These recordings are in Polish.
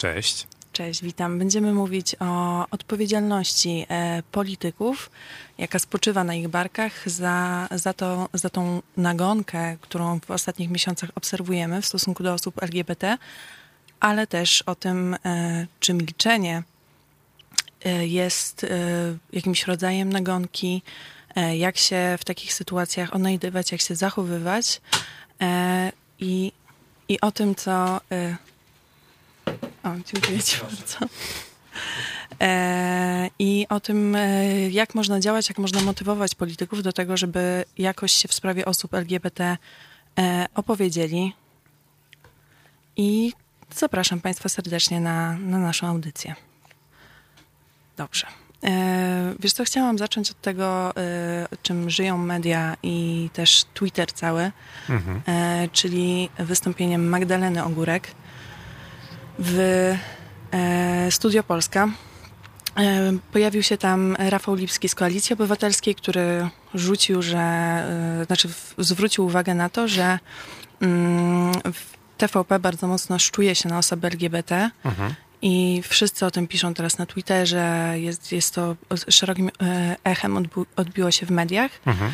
Cześć. Cześć, witam. Będziemy mówić o odpowiedzialności e, polityków, jaka spoczywa na ich barkach za, za, to, za tą nagonkę, którą w ostatnich miesiącach obserwujemy w stosunku do osób LGBT, ale też o tym, e, czy milczenie e, jest jakimś rodzajem nagonki, jak się w takich sytuacjach odnajdywać, jak się zachowywać i, i o tym, co o, dziękuję Ci bardzo. E, I o tym, e, jak można działać, jak można motywować polityków do tego, żeby jakoś się w sprawie osób LGBT e, opowiedzieli. I zapraszam Państwa serdecznie na, na naszą audycję. Dobrze. Wiesz co, chciałam zacząć od tego, czym żyją media i też Twitter cały, mhm. czyli wystąpieniem Magdaleny Ogórek, w e, Studio Polska. E, pojawił się tam Rafał Lipski z Koalicji Obywatelskiej, który rzucił, że, e, znaczy zwrócił uwagę na to, że mm, TVP bardzo mocno szczuje się na osoby LGBT mhm. i wszyscy o tym piszą teraz na Twitterze, jest, jest to szerokim echem odbi odbiło się w mediach, mhm.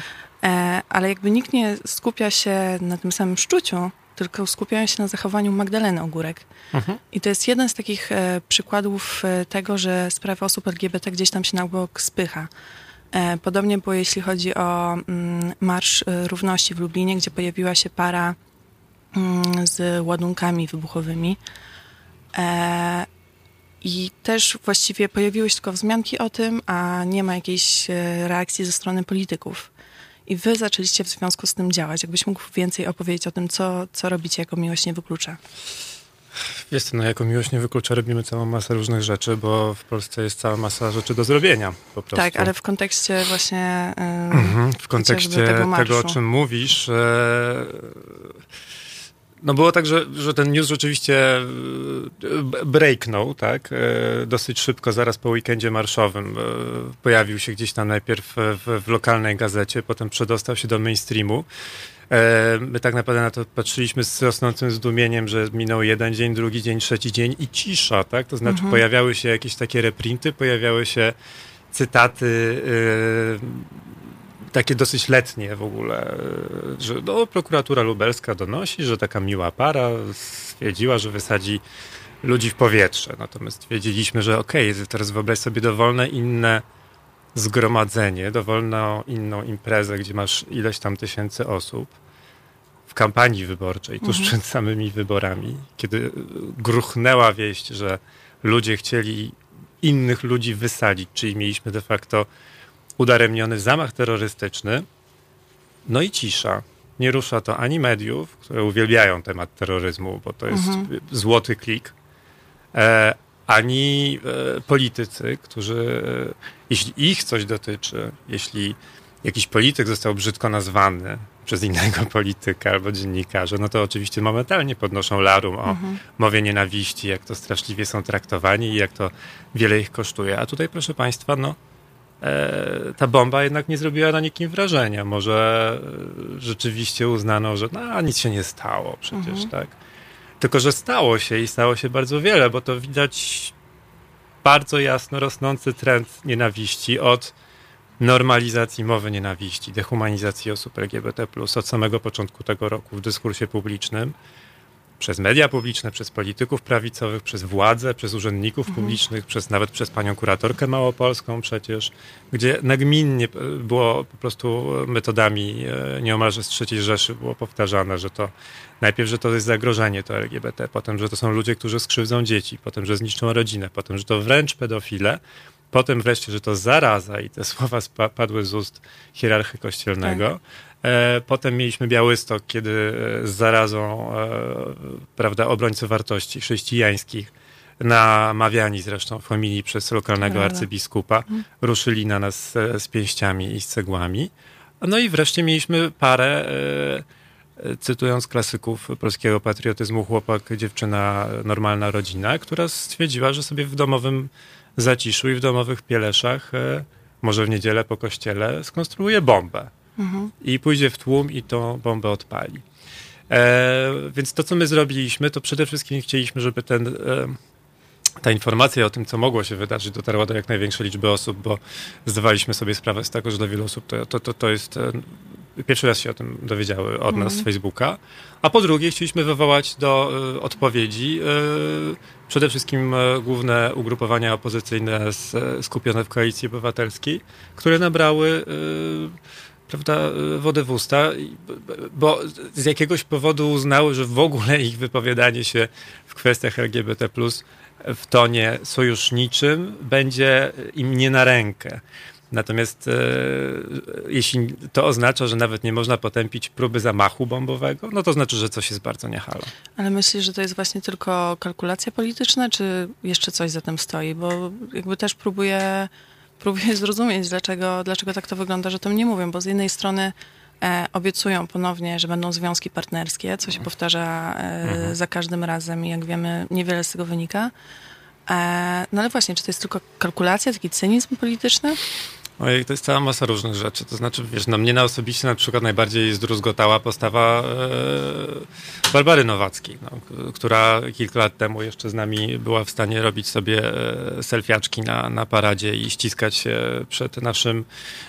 ale jakby nikt nie skupia się na tym samym szczuciu, tylko skupiają się na zachowaniu Magdaleny Ogórek. Mhm. I to jest jeden z takich e, przykładów e, tego, że sprawa osób LGBT gdzieś tam się na bok spycha. E, podobnie było, jeśli chodzi o mm, Marsz e, Równości w Lublinie, gdzie pojawiła się para mm, z ładunkami wybuchowymi. E, I też właściwie pojawiły się tylko wzmianki o tym, a nie ma jakiejś e, reakcji ze strony polityków. I wy zaczęliście w związku z tym działać. Jakbyś mógł więcej opowiedzieć o tym, co, co robicie jako Miłość Nie Wyklucza? Wiesz no jako Miłość Nie Wyklucza robimy całą masę różnych rzeczy, bo w Polsce jest cała masa rzeczy do zrobienia po prostu. Tak, ale w kontekście właśnie... Yy, w kontekście tego, tego, o czym mówisz... Yy, no było tak, że, że ten news rzeczywiście e, breaknął, tak? E, dosyć szybko, zaraz po weekendzie marszowym. E, pojawił się gdzieś tam najpierw w, w lokalnej gazecie, potem przedostał się do mainstreamu. My tak naprawdę na to patrzyliśmy z rosnącym zdumieniem, że minął jeden dzień, drugi dzień, trzeci dzień i cisza, tak? To znaczy mhm. pojawiały się jakieś takie reprinty, pojawiały się cytaty takie dosyć letnie w ogóle, że no, prokuratura lubelska donosi, że taka miła para stwierdziła, że wysadzi ludzi w powietrze. Natomiast stwierdziliśmy, że okej, okay, teraz wyobraź sobie dowolne inne zgromadzenie, dowolną inną imprezę, gdzie masz ileś tam tysięcy osób w kampanii wyborczej, tuż mhm. przed samymi wyborami, kiedy gruchnęła wieść, że ludzie chcieli innych ludzi wysadzić, czyli mieliśmy de facto udaremniony zamach terrorystyczny, no i cisza. Nie rusza to ani mediów, które uwielbiają temat terroryzmu, bo to jest mhm. złoty klik, e, ani e, politycy, którzy, e, jeśli ich coś dotyczy, jeśli jakiś polityk został brzydko nazwany przez innego polityka albo dziennikarza, no to oczywiście momentalnie podnoszą larum o mhm. mowie nienawiści, jak to straszliwie są traktowani i jak to wiele ich kosztuje. A tutaj, proszę Państwa, no ta bomba jednak nie zrobiła na nikim wrażenia. Może e, rzeczywiście uznano, że no, nic się nie stało przecież, mhm. tak? Tylko, że stało się i stało się bardzo wiele, bo to widać bardzo jasno rosnący trend nienawiści od normalizacji mowy nienawiści, dehumanizacji osób LGBT+, od samego początku tego roku w dyskursie publicznym przez media publiczne, przez polityków prawicowych, przez władze, przez urzędników mhm. publicznych, przez nawet przez panią kuratorkę małopolską przecież, gdzie nagminnie było po prostu metodami e, nieomalże z trzeciej Rzeszy było powtarzane, że to najpierw, że to jest zagrożenie to LGBT, potem, że to są ludzie, którzy skrzywdzą dzieci, potem, że zniszczą rodzinę, potem, że to wręcz pedofile, potem wreszcie, że to zaraza i te słowa padły z ust hierarchy kościelnego. Tak. E, potem mieliśmy Białystok, kiedy z zarazą e, prawda, obrońców wartości chrześcijańskich, namawiani zresztą w homilii przez lokalnego arcybiskupa, mhm. ruszyli na nas e, z pięściami i z cegłami. No i wreszcie mieliśmy parę, cytując klasyków polskiego patriotyzmu, chłopak, dziewczyna, normalna rodzina, która stwierdziła, że sobie w domowym zaciszu i w domowych pieleszach, może w niedzielę po kościele, skonstruuje bombę mhm. i pójdzie w tłum i tą bombę odpali. E, więc to, co my zrobiliśmy, to przede wszystkim chcieliśmy, żeby ten, e, ta informacja o tym, co mogło się wydarzyć, dotarła do jak największej liczby osób, bo zdawaliśmy sobie sprawę z tego, że dla wielu osób to, to, to, to jest. E, pierwszy raz się o tym dowiedziały od nas z mhm. Facebooka. A po drugie, chcieliśmy wywołać do y, odpowiedzi y, przede wszystkim y, główne ugrupowania opozycyjne z, skupione w koalicji obywatelskiej, które nabrały prawda, wodę w usta, bo z jakiegoś powodu uznały, że w ogóle ich wypowiadanie się w kwestiach LGBT w tonie sojuszniczym będzie im nie na rękę. Natomiast e, jeśli to oznacza, że nawet nie można potępić próby zamachu bombowego, no to znaczy, że coś jest bardzo niehalo. Ale myślisz, że to jest właśnie tylko kalkulacja polityczna, czy jeszcze coś za tym stoi? Bo jakby też próbuję, próbuję zrozumieć, dlaczego, dlaczego tak to wygląda, że to mnie mówią, bo z jednej strony e, obiecują ponownie, że będą związki partnerskie, co się powtarza e, mhm. za każdym razem i jak wiemy, niewiele z tego wynika. E, no ale właśnie, czy to jest tylko kalkulacja, taki cynizm polityczny? Ojej, to jest cała masa różnych rzeczy. To znaczy, wiesz, no mnie na osobiście na przykład najbardziej zdruzgotała postawa e, Barbary Nowackiej, no, która kilka lat temu jeszcze z nami była w stanie robić sobie e, selfiaczki na, na paradzie i ściskać się przed naszym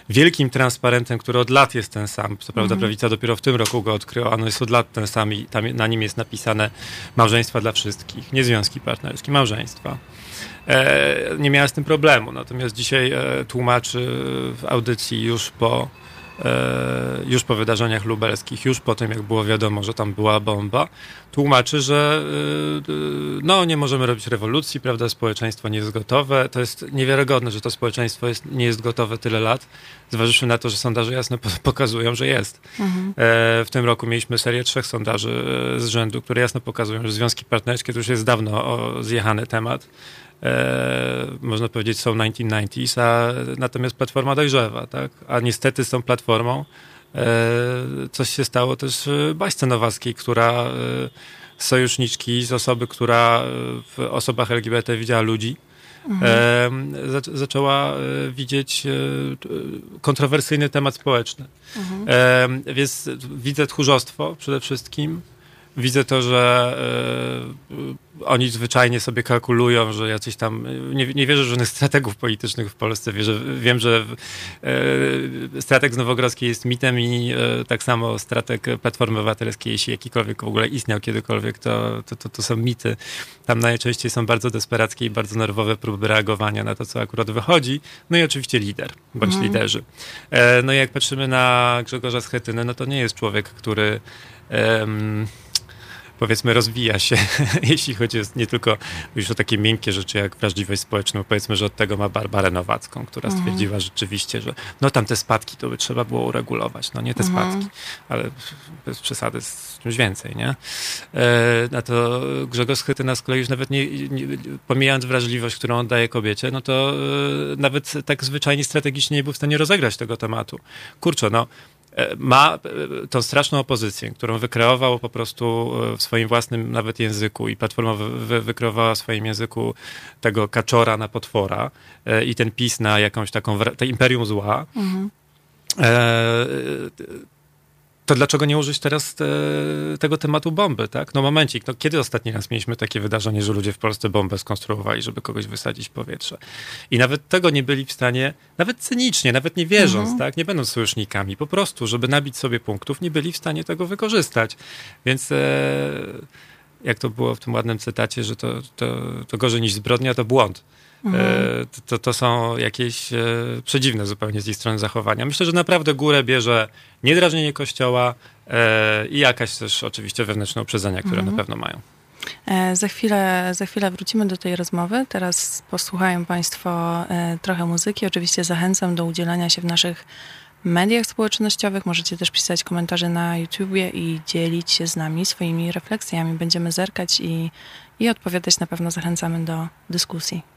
wielkim transparentem, który od lat jest ten sam. Co prawda mhm. prawica dopiero w tym roku go odkryła, on jest od lat ten sam i tam, na nim jest napisane małżeństwa dla wszystkich, nie związki partnerskie, małżeństwa. E, nie miała z tym problemu. Natomiast dzisiaj e, tłumaczy w audycji już po e, już po wydarzeniach lubelskich, już po tym, jak było wiadomo, że tam była bomba, tłumaczy, że no, nie możemy robić rewolucji, prawda, społeczeństwo nie jest gotowe. To jest niewiarygodne, że to społeczeństwo jest, nie jest gotowe tyle lat, zważywszy na to, że sondaże jasno pokazują, że jest. Mhm. W tym roku mieliśmy serię trzech sondaży z rzędu, które jasno pokazują, że związki partnerskie to już jest dawno zjechany temat można powiedzieć, są 1990s, a natomiast platforma dojrzewa, tak? A niestety z tą platformą e, coś się stało też w Baśce Nowackiej, która e, z sojuszniczki, z osoby, która w osobach LGBT widziała ludzi, mhm. e, zaczęła e, widzieć e, kontrowersyjny temat społeczny. Mhm. więc widzę tchórzostwo przede wszystkim, widzę to, że y, oni zwyczajnie sobie kalkulują, że jacyś tam, nie, nie wierzę w żadnych strategów politycznych w Polsce, wierzę, wiem, że y, strateg z Nowogrodzkiej jest mitem i y, tak samo strateg Platformy Obywatelskiej, jeśli jakikolwiek w ogóle istniał kiedykolwiek, to, to, to, to są mity. Tam najczęściej są bardzo desperackie i bardzo nerwowe próby reagowania na to, co akurat wychodzi. No i oczywiście lider, bądź mhm. liderzy. E, no i jak patrzymy na Grzegorza Schetynę, no to nie jest człowiek, który um, powiedzmy rozwija się, jeśli chodzi nie tylko już o takie miękkie rzeczy jak wrażliwość społeczną, powiedzmy, że od tego ma Barbarę Nowacką, która mhm. stwierdziła rzeczywiście, że no tam te spadki to by trzeba było uregulować, no nie te mhm. spadki, ale bez przesady z czymś więcej, nie? E, na to Grzegorz Schetyna z kolei już nawet nie, nie, pomijając wrażliwość, którą oddaje kobiecie, no to e, nawet tak zwyczajnie strategicznie nie był w stanie rozegrać tego tematu. Kurczę, no ma e, tą straszną opozycję, którą wykreował po prostu e, w swoim własnym nawet języku i Platforma wy, wykreowała w swoim języku tego kaczora na potwora i ten PiS na jakąś taką, to imperium zła. Mhm. E, to dlaczego nie użyć teraz te, tego tematu bomby, tak? No momencik, no kiedy ostatni raz mieliśmy takie wydarzenie, że ludzie w Polsce bombę skonstruowali, żeby kogoś wysadzić w powietrze? I nawet tego nie byli w stanie, nawet cynicznie, nawet nie wierząc, mhm. tak? Nie będąc sojusznikami, po prostu, żeby nabić sobie punktów, nie byli w stanie tego wykorzystać. Więc e, jak to było w tym ładnym cytacie, że to, to, to gorzej niż zbrodnia, to błąd. Mhm. E, to, to są jakieś e, przedziwne zupełnie z ich strony zachowania. Myślę, że naprawdę górę bierze niedrażnienie kościoła e, i jakaś też oczywiście wewnętrzne uprzedzenia, które mhm. na pewno mają. Za chwilę, za chwilę wrócimy do tej rozmowy. Teraz posłuchają Państwo trochę muzyki. Oczywiście zachęcam do udzielania się w naszych mediach społecznościowych. Możecie też pisać komentarze na YouTubie i dzielić się z nami swoimi refleksjami. Będziemy zerkać i, i odpowiadać. Na pewno zachęcamy do dyskusji.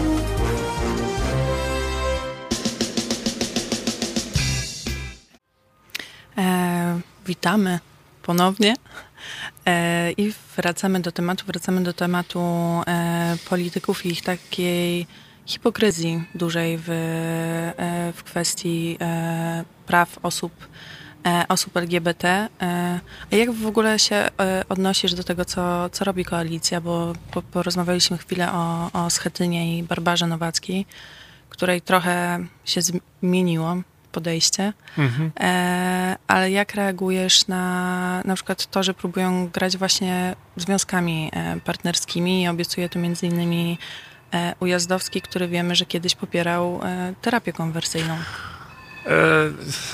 E, witamy ponownie e, i wracamy do tematu, wracamy do tematu e, polityków i ich takiej hipokryzji dużej w, e, w kwestii e, praw osób, e, osób LGBT. A jak w ogóle się odnosisz do tego, co, co robi koalicja? Bo, bo porozmawialiśmy chwilę o, o Schetynie i Barbarze Nowackiej, której trochę się zmieniło podejście. Mhm. E, ale jak reagujesz na na przykład to, że próbują grać właśnie związkami e, partnerskimi i obiecuje to między innymi e, Ujazdowski, który wiemy, że kiedyś popierał e, terapię konwersyjną.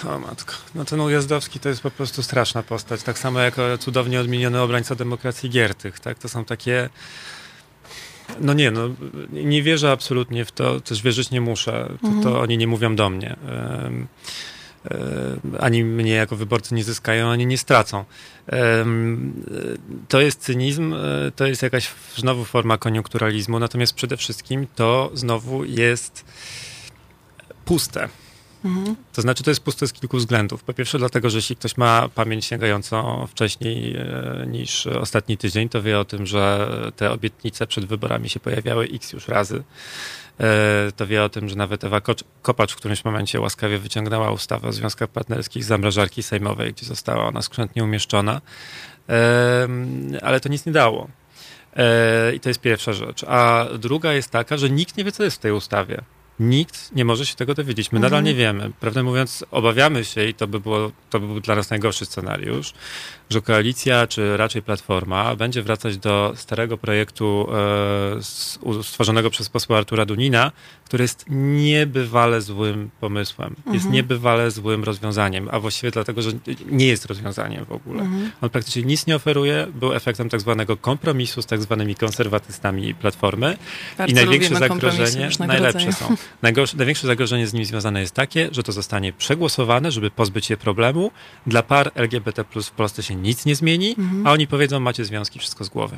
E, o matko, no ten Ujazdowski to jest po prostu straszna postać, tak samo jak cudownie odmieniony obrońca demokracji Giertych, tak? To są takie no nie, no nie wierzę absolutnie w to, też wierzyć nie muszę. To, mhm. to oni nie mówią do mnie. ani mnie jako wyborcy nie zyskają, ani nie stracą. To jest cynizm, e, to jest jakaś znowu forma koniunkturalizmu, natomiast przede wszystkim to znowu jest puste. To znaczy, to jest puste z kilku względów. Po pierwsze, dlatego, że jeśli ktoś ma pamięć sięgającą wcześniej e, niż ostatni tydzień, to wie o tym, że te obietnice przed wyborami się pojawiały x już razy. E, to wie o tym, że nawet Ewa Kopacz w którymś momencie łaskawie wyciągnęła ustawę o związkach partnerskich z zamrażarki sejmowej, gdzie została ona skrzętnie umieszczona. E, ale to nic nie dało. I to jest pierwsza rzecz. A druga jest taka, że nikt nie wie, co jest w tej ustawie. Nikt nie może się tego dowiedzieć. My mhm. nadal nie wiemy. Prawdę mówiąc, obawiamy się, i to by, było, to by był dla nas najgorszy scenariusz, że koalicja, czy raczej platforma, będzie wracać do starego projektu e, stworzonego przez posła Artura Dunina, który jest niebywale złym pomysłem. Mhm. Jest niebywale złym rozwiązaniem, a właściwie dlatego, że nie jest rozwiązaniem w ogóle. Mhm. On praktycznie nic nie oferuje, był efektem tak zwanego kompromisu z tak zwanymi konserwatystami Platformy. Bardzo I największe zagrożenie, najlepsze są. Najgorsze, największe zagrożenie z nim związane jest takie, że to zostanie przegłosowane, żeby pozbyć się problemu. Dla par LGBT w Polsce się nic nie zmieni, mhm. a oni powiedzą, macie związki, wszystko z głowy.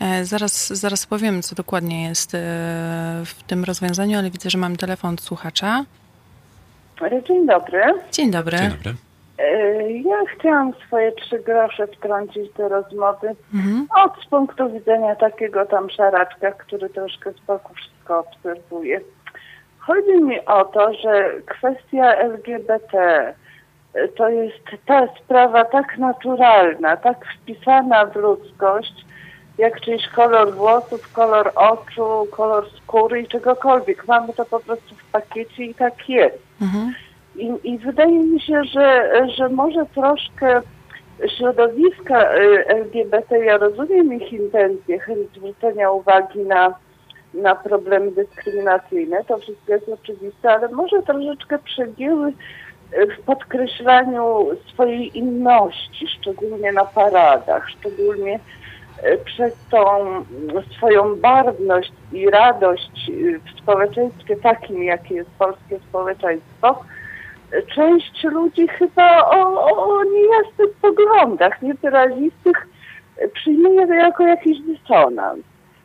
E, zaraz, zaraz powiem, co dokładnie jest e, w tym rozwiązaniu, ale widzę, że mam telefon od słuchacza. Dzień dobry. Dzień dobry. Dzień dobry. E, ja chciałam swoje trzy grosze wtrącić do rozmowy mhm. od z punktu widzenia takiego tam szaraczka, który troszkę z boku wszystko obserwuje. Chodzi mi o to, że kwestia LGBT to jest ta sprawa tak naturalna, tak wpisana w ludzkość, jak czyjś kolor włosów, kolor oczu, kolor skóry i czegokolwiek. Mamy to po prostu w pakiecie i tak jest. Mhm. I, I, wydaje mi się, że, że może troszkę środowiska y, LGBT, ja rozumiem ich intencje, chęć zwrócenia uwagi na, na problemy dyskryminacyjne, to wszystko jest oczywiste, ale może troszeczkę przegięły w podkreślaniu swojej inności, szczególnie na paradach, szczególnie e, przez tą swoją barwność i radość w społeczeństwie takim, jakie jest polskie społeczeństwo, część ludzi chyba o, o, o niejasnych poglądach, niewyrazistych przyjmuje to jako jakiś dysonans.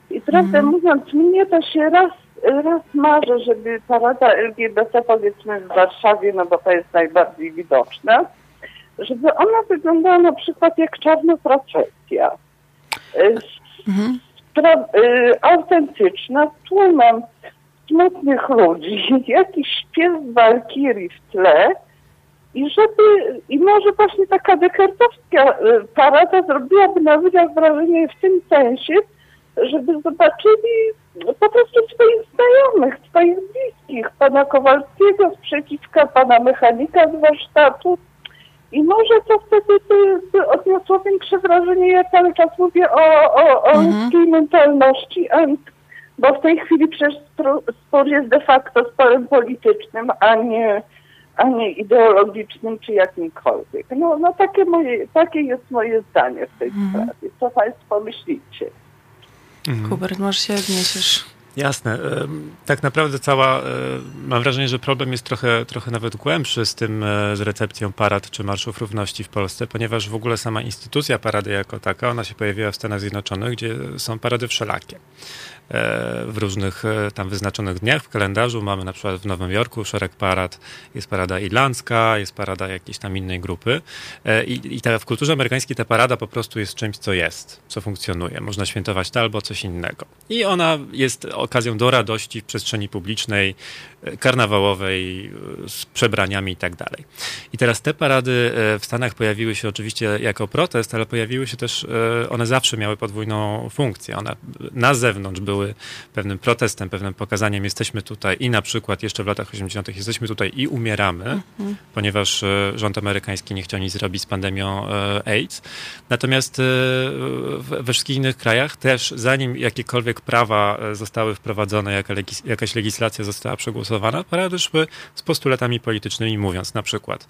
I prawdę mm. mówiąc, mnie to się raz raz marzę, żeby parada LGBT powiedzmy w Warszawie, no bo to jest najbardziej widoczne, żeby ona wyglądała na przykład jak czarna procesja. Mhm. Y, autentyczna, z tłumem smutnych ludzi, jakiś śpiew walkirii w tle i żeby, i może właśnie taka dekertowska y, parada zrobiłaby na ludziach wrażenie w tym sensie, żeby zobaczyli po prostu swoich znajomych, swoich bliskich, pana Kowalskiego z przeciwka, pana mechanika z warsztatu. I może to wtedy by, by odniosło większe wrażenie. Ja cały czas mówię o, o, o mhm. ludzkiej mentalności, bo w tej chwili przecież spór jest de facto sporem politycznym, a nie, a nie ideologicznym czy jakimkolwiek. No, no takie, moje, takie jest moje zdanie w tej mhm. sprawie. Co Państwo myślicie? Mhm. Hubert, może się odniesiesz. Jasne. Tak naprawdę cała, mam wrażenie, że problem jest trochę, trochę nawet głębszy z tym, e, z recepcją parad czy marszów równości w Polsce, ponieważ w ogóle sama instytucja parady jako taka, ona się pojawiła w Stanach Zjednoczonych, gdzie są parady wszelakie. E, w różnych e, tam wyznaczonych dniach w kalendarzu. Mamy na przykład w Nowym Jorku szereg parad. Jest parada irlandzka, jest parada jakiejś tam innej grupy. E, I, i ta, w kulturze amerykańskiej ta parada po prostu jest czymś, co jest, co funkcjonuje. Można świętować to albo coś innego. I ona jest okazją do radości w przestrzeni publicznej, karnawałowej, z przebraniami i tak dalej. I teraz te parady w Stanach pojawiły się oczywiście jako protest, ale pojawiły się też, one zawsze miały podwójną funkcję. One na zewnątrz były pewnym protestem, pewnym pokazaniem, jesteśmy tutaj i na przykład jeszcze w latach 80. jesteśmy tutaj i umieramy, mhm. ponieważ e, rząd amerykański nie chciał nic zrobić z pandemią e, AIDS. Natomiast e, we wszystkich innych krajach też, zanim jakiekolwiek prawa zostały wprowadzone, jaka legis jakaś legislacja została przegłosowana, parady szły z postulatami politycznymi, mówiąc na przykład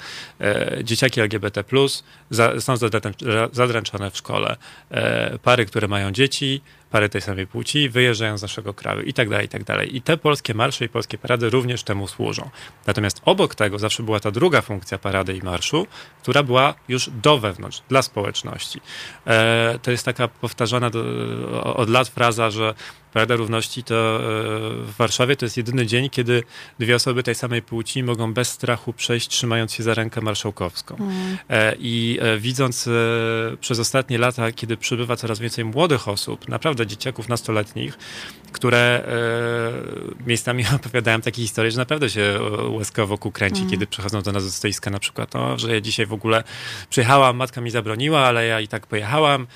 dzieciaki LGBT+, za, są zadręczone w szkole, pary, które mają dzieci, pary tej samej płci wyjeżdżają z naszego kraju i tak dalej, i tak dalej. I te polskie marsze i polskie parady również temu służą. Natomiast obok tego zawsze była ta druga funkcja parady i marszu, która była już do wewnątrz, dla społeczności. E, to jest taka powtarzana do, od lat fraza, że Parada Równości to e, w Warszawie to jest jedyny dzień, kiedy dwie osoby tej samej płci mogą bez strachu przejść, trzymając się za rękę marszałkowską. Mm. E, I e, widząc przez ostatnie lata, kiedy przybywa coraz więcej młodych osób, naprawdę dzieciaków nastoletnich, które miejscami opowiadają takie historie, że naprawdę się łezka wokół kręci, mm. kiedy przychodzą do nas do stoiska na przykład, o, że ja dzisiaj w ogóle przyjechałam, matka mi zabroniła, ale ja i tak pojechałam,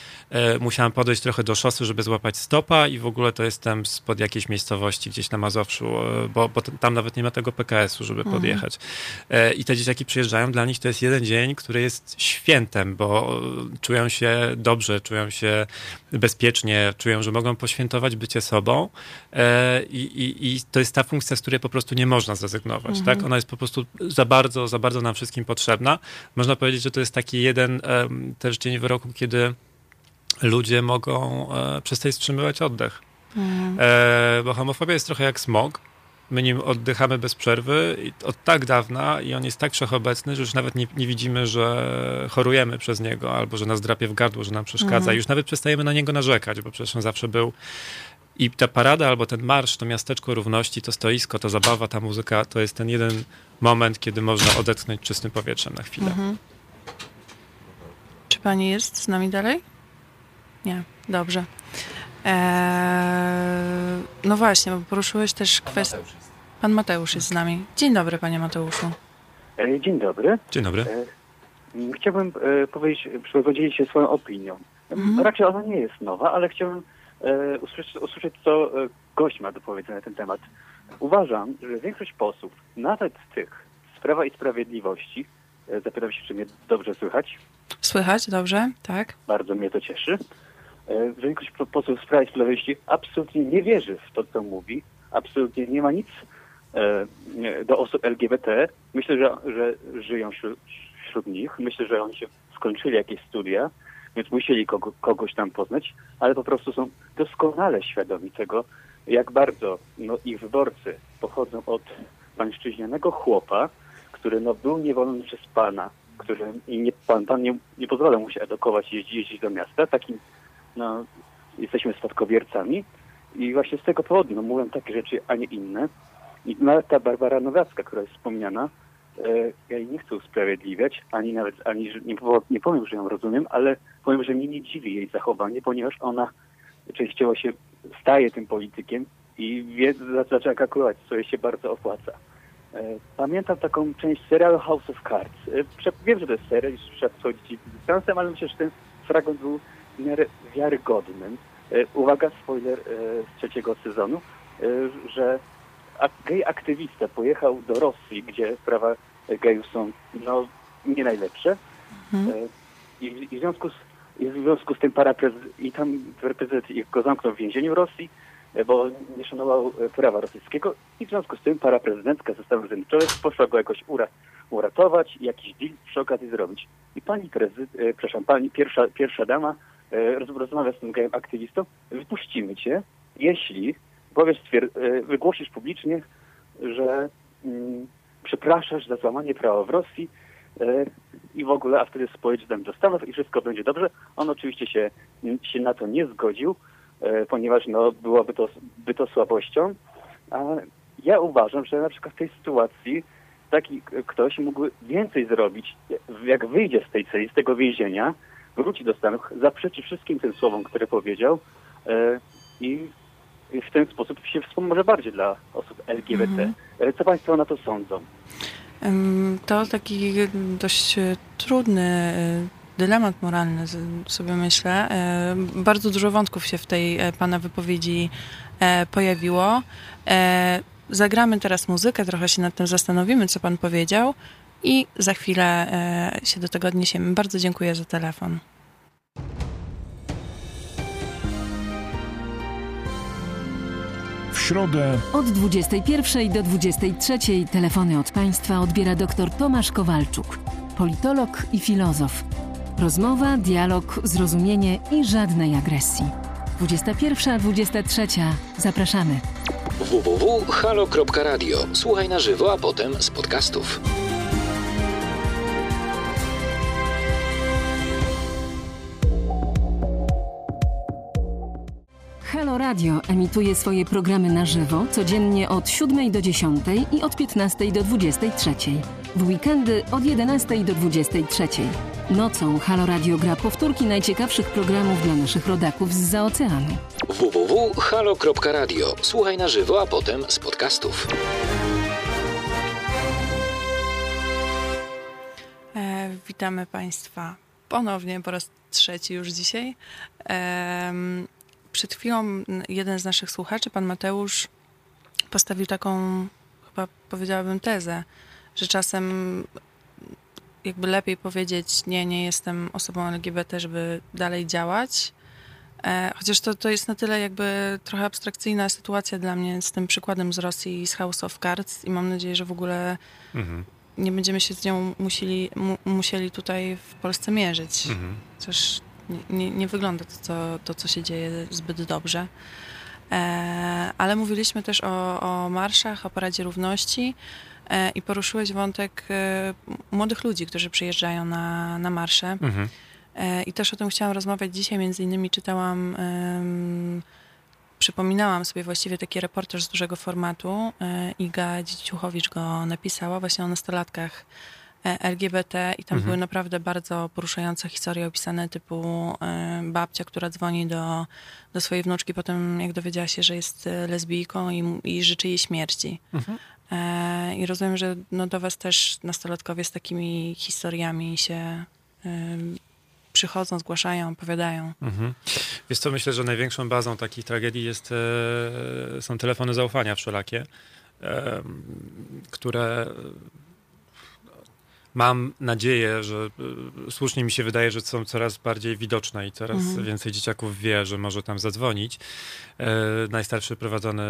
musiałam podejść trochę do szosy, żeby złapać stopa i w ogóle to to jestem spod jakiejś miejscowości gdzieś na Mazowszu, e, bo, bo tam nawet nie ma tego PKS-u, żeby mhm. podjechać. E, I te dzieciaki przyjeżdżają, dla nich to jest jeden dzień, który jest świętem, bo czują się dobrze, czują się bezpiecznie, czują, że mogą poświętować bycie sobą e, i, i, i to jest ta funkcja, z której po prostu nie można zrezygnować, mhm. tak? Ona jest po prostu za bardzo, za bardzo nam wszystkim potrzebna. Można powiedzieć, że to jest taki jeden też dzień wyroku, kiedy ludzie mogą przestać wstrzymywać oddech. Mhm. E, bo homofobia jest trochę jak smog. My nim oddychamy bez przerwy od tak dawna i on jest tak wszechobecny, że już nawet nie, nie widzimy, że chorujemy przez niego albo że nas drapie w gardło, że nam przeszkadza. Mhm. Już nawet przestajemy na niego narzekać, bo przecież on zawsze był. I ta parada albo ten marsz, to miasteczko równości, to stoisko, to zabawa, ta muzyka, to jest ten jeden moment, kiedy można odetchnąć czystym powietrzem na chwilę. Mhm. Czy pani jest z nami dalej? Nie, dobrze. Eee, no właśnie, bo poruszyłeś też kwestię. Pan Mateusz jest z nami. Dzień dobry, panie Mateuszu. E, dzień dobry. Dzień dobry. E, chciałbym e, powiedzieć, podzielić się swoją opinią. Mhm. Raczej ona nie jest nowa, ale chciałbym usłyszeć, usłyszeć, co gość ma do powiedzenia na ten temat. Uważam, że większość posłów, nawet tych z Prawa i Sprawiedliwości, zapytam się, czy mnie dobrze słychać. Słychać, dobrze, tak. Bardzo mnie to cieszy. E, większość posłów z i Sprawiedliwości absolutnie nie wierzy w to, co mówi. Absolutnie nie ma nic e, do osób LGBT. Myślę, że, że żyją wśród, wśród nich. Myślę, że oni się skończyli jakieś studia, więc musieli kogo, kogoś tam poznać, ale po prostu są doskonale świadomi tego, jak bardzo no, ich wyborcy pochodzą od pańszczyźnianego chłopa, który no, był niewolony przez pana, który i nie, pan, pan nie, nie pozwala mu się edukować, jeździć, jeździć do miasta. Takim no, jesteśmy spadkobiercami i właśnie z tego powodu no, mówią takie rzeczy, a nie inne. I nawet ta Barbara Nowacka, która jest wspomniana, e, ja jej nie chcę usprawiedliwiać, ani nawet, ani nie, nie powiem, że ją rozumiem, ale powiem, że mnie nie dziwi jej zachowanie, ponieważ ona częściowo się staje tym politykiem i wie, zaczyna kalkulować, co jej się bardzo opłaca. E, pamiętam taką część serialu House of Cards. E, wiem, że to jest serial, już trzeba schodzić dystansem, ale myślę, że ten fragment był w miarę wiarygodnym. E, uwaga, spoiler e, z trzeciego sezonu, e, że gej aktywista pojechał do Rosji, gdzie prawa gejów są no, nie najlepsze mhm. I, i, w związku z, i w związku z tym paraprezydent, i tam prezydent go zamknął w więzieniu Rosji, bo nie szanował prawa rosyjskiego i w związku z tym paraprezydentka ze Stanów Zjednoczonych poszła go jakoś ura, uratować i jakiś deal przy okazji zrobić. I pani prezydent, przepraszam, pani pierwsza, pierwsza dama rozmawia z tym gejem aktywistą, wypuścimy cię, jeśli powiesz, wygłosisz publicznie, że mm, przepraszasz za złamanie prawa w Rosji i w ogóle, a wtedy spojedziesz do Stanów i wszystko będzie dobrze. On oczywiście się, się na to nie zgodził, ponieważ no, byłoby to, by to słabością. A ja uważam, że na przykład w tej sytuacji taki ktoś mógł więcej zrobić, jak wyjdzie z tej celi, z tego więzienia, wróci do Stanów, zaprzeczy wszystkim tym słowom, które powiedział e, i w ten sposób się wspomoże bardziej dla osób LGBT. Mhm. E, co Państwo na to sądzą? To taki dość trudny dylemat moralny, sobie myślę. E, bardzo dużo wątków się w tej Pana wypowiedzi pojawiło. Zagramy teraz muzykę, trochę się nad tym zastanowimy, co Pan powiedział i za chwilę e, się do tego odniesiemy. Bardzo dziękuję za telefon. W środę od 21 do 23 telefony od Państwa odbiera dr Tomasz Kowalczuk, politolog i filozof. Rozmowa, dialog, zrozumienie i żadnej agresji. 21-23. Zapraszamy www.halo.radio. Słuchaj na żywo, a potem z podcastów. Halo Radio emituje swoje programy na żywo codziennie od 7 do 10 i od 15 do 23. W weekendy od 11 do 23. Nocą Halo Radio gra powtórki najciekawszych programów dla naszych rodaków z oceanu www.halo.radio. Słuchaj na żywo, a potem z podcastów. E, witamy Państwa ponownie po raz trzeci już dzisiaj. E, przed chwilą jeden z naszych słuchaczy, pan Mateusz, postawił taką, chyba powiedziałabym, tezę, że czasem jakby lepiej powiedzieć, nie, nie jestem osobą LGBT, żeby dalej działać, E, chociaż to, to jest na tyle jakby trochę abstrakcyjna sytuacja dla mnie z tym przykładem z Rosji i z House of Cards i mam nadzieję, że w ogóle mhm. nie będziemy się z nią musieli, mu, musieli tutaj w Polsce mierzyć. Mhm. Chociaż nie, nie, wygląda to co, to, co się dzieje zbyt dobrze. E, ale mówiliśmy też o, o marszach, o Paradzie Równości e, i poruszyłeś wątek e, młodych ludzi, którzy przyjeżdżają na, na marsze. Mhm. I też o tym chciałam rozmawiać dzisiaj. Między innymi czytałam, przypominałam sobie właściwie taki reportaż z dużego formatu. Iga Dzieciuchowicz go napisała właśnie o nastolatkach LGBT i tam mhm. były naprawdę bardzo poruszające historie opisane typu babcia, która dzwoni do, do swojej wnuczki potem jak dowiedziała się, że jest lesbijką i, i życzy jej śmierci. Mhm. I rozumiem, że no do was też nastolatkowie z takimi historiami się przychodzą, zgłaszają, opowiadają. Mhm. Wiesz co, myślę, że największą bazą takich tragedii jest, e, są telefony zaufania wszelakie, e, które mam nadzieję, że e, słusznie mi się wydaje, że są coraz bardziej widoczne i coraz mhm. więcej dzieciaków wie, że może tam zadzwonić. najstarszy prowadzony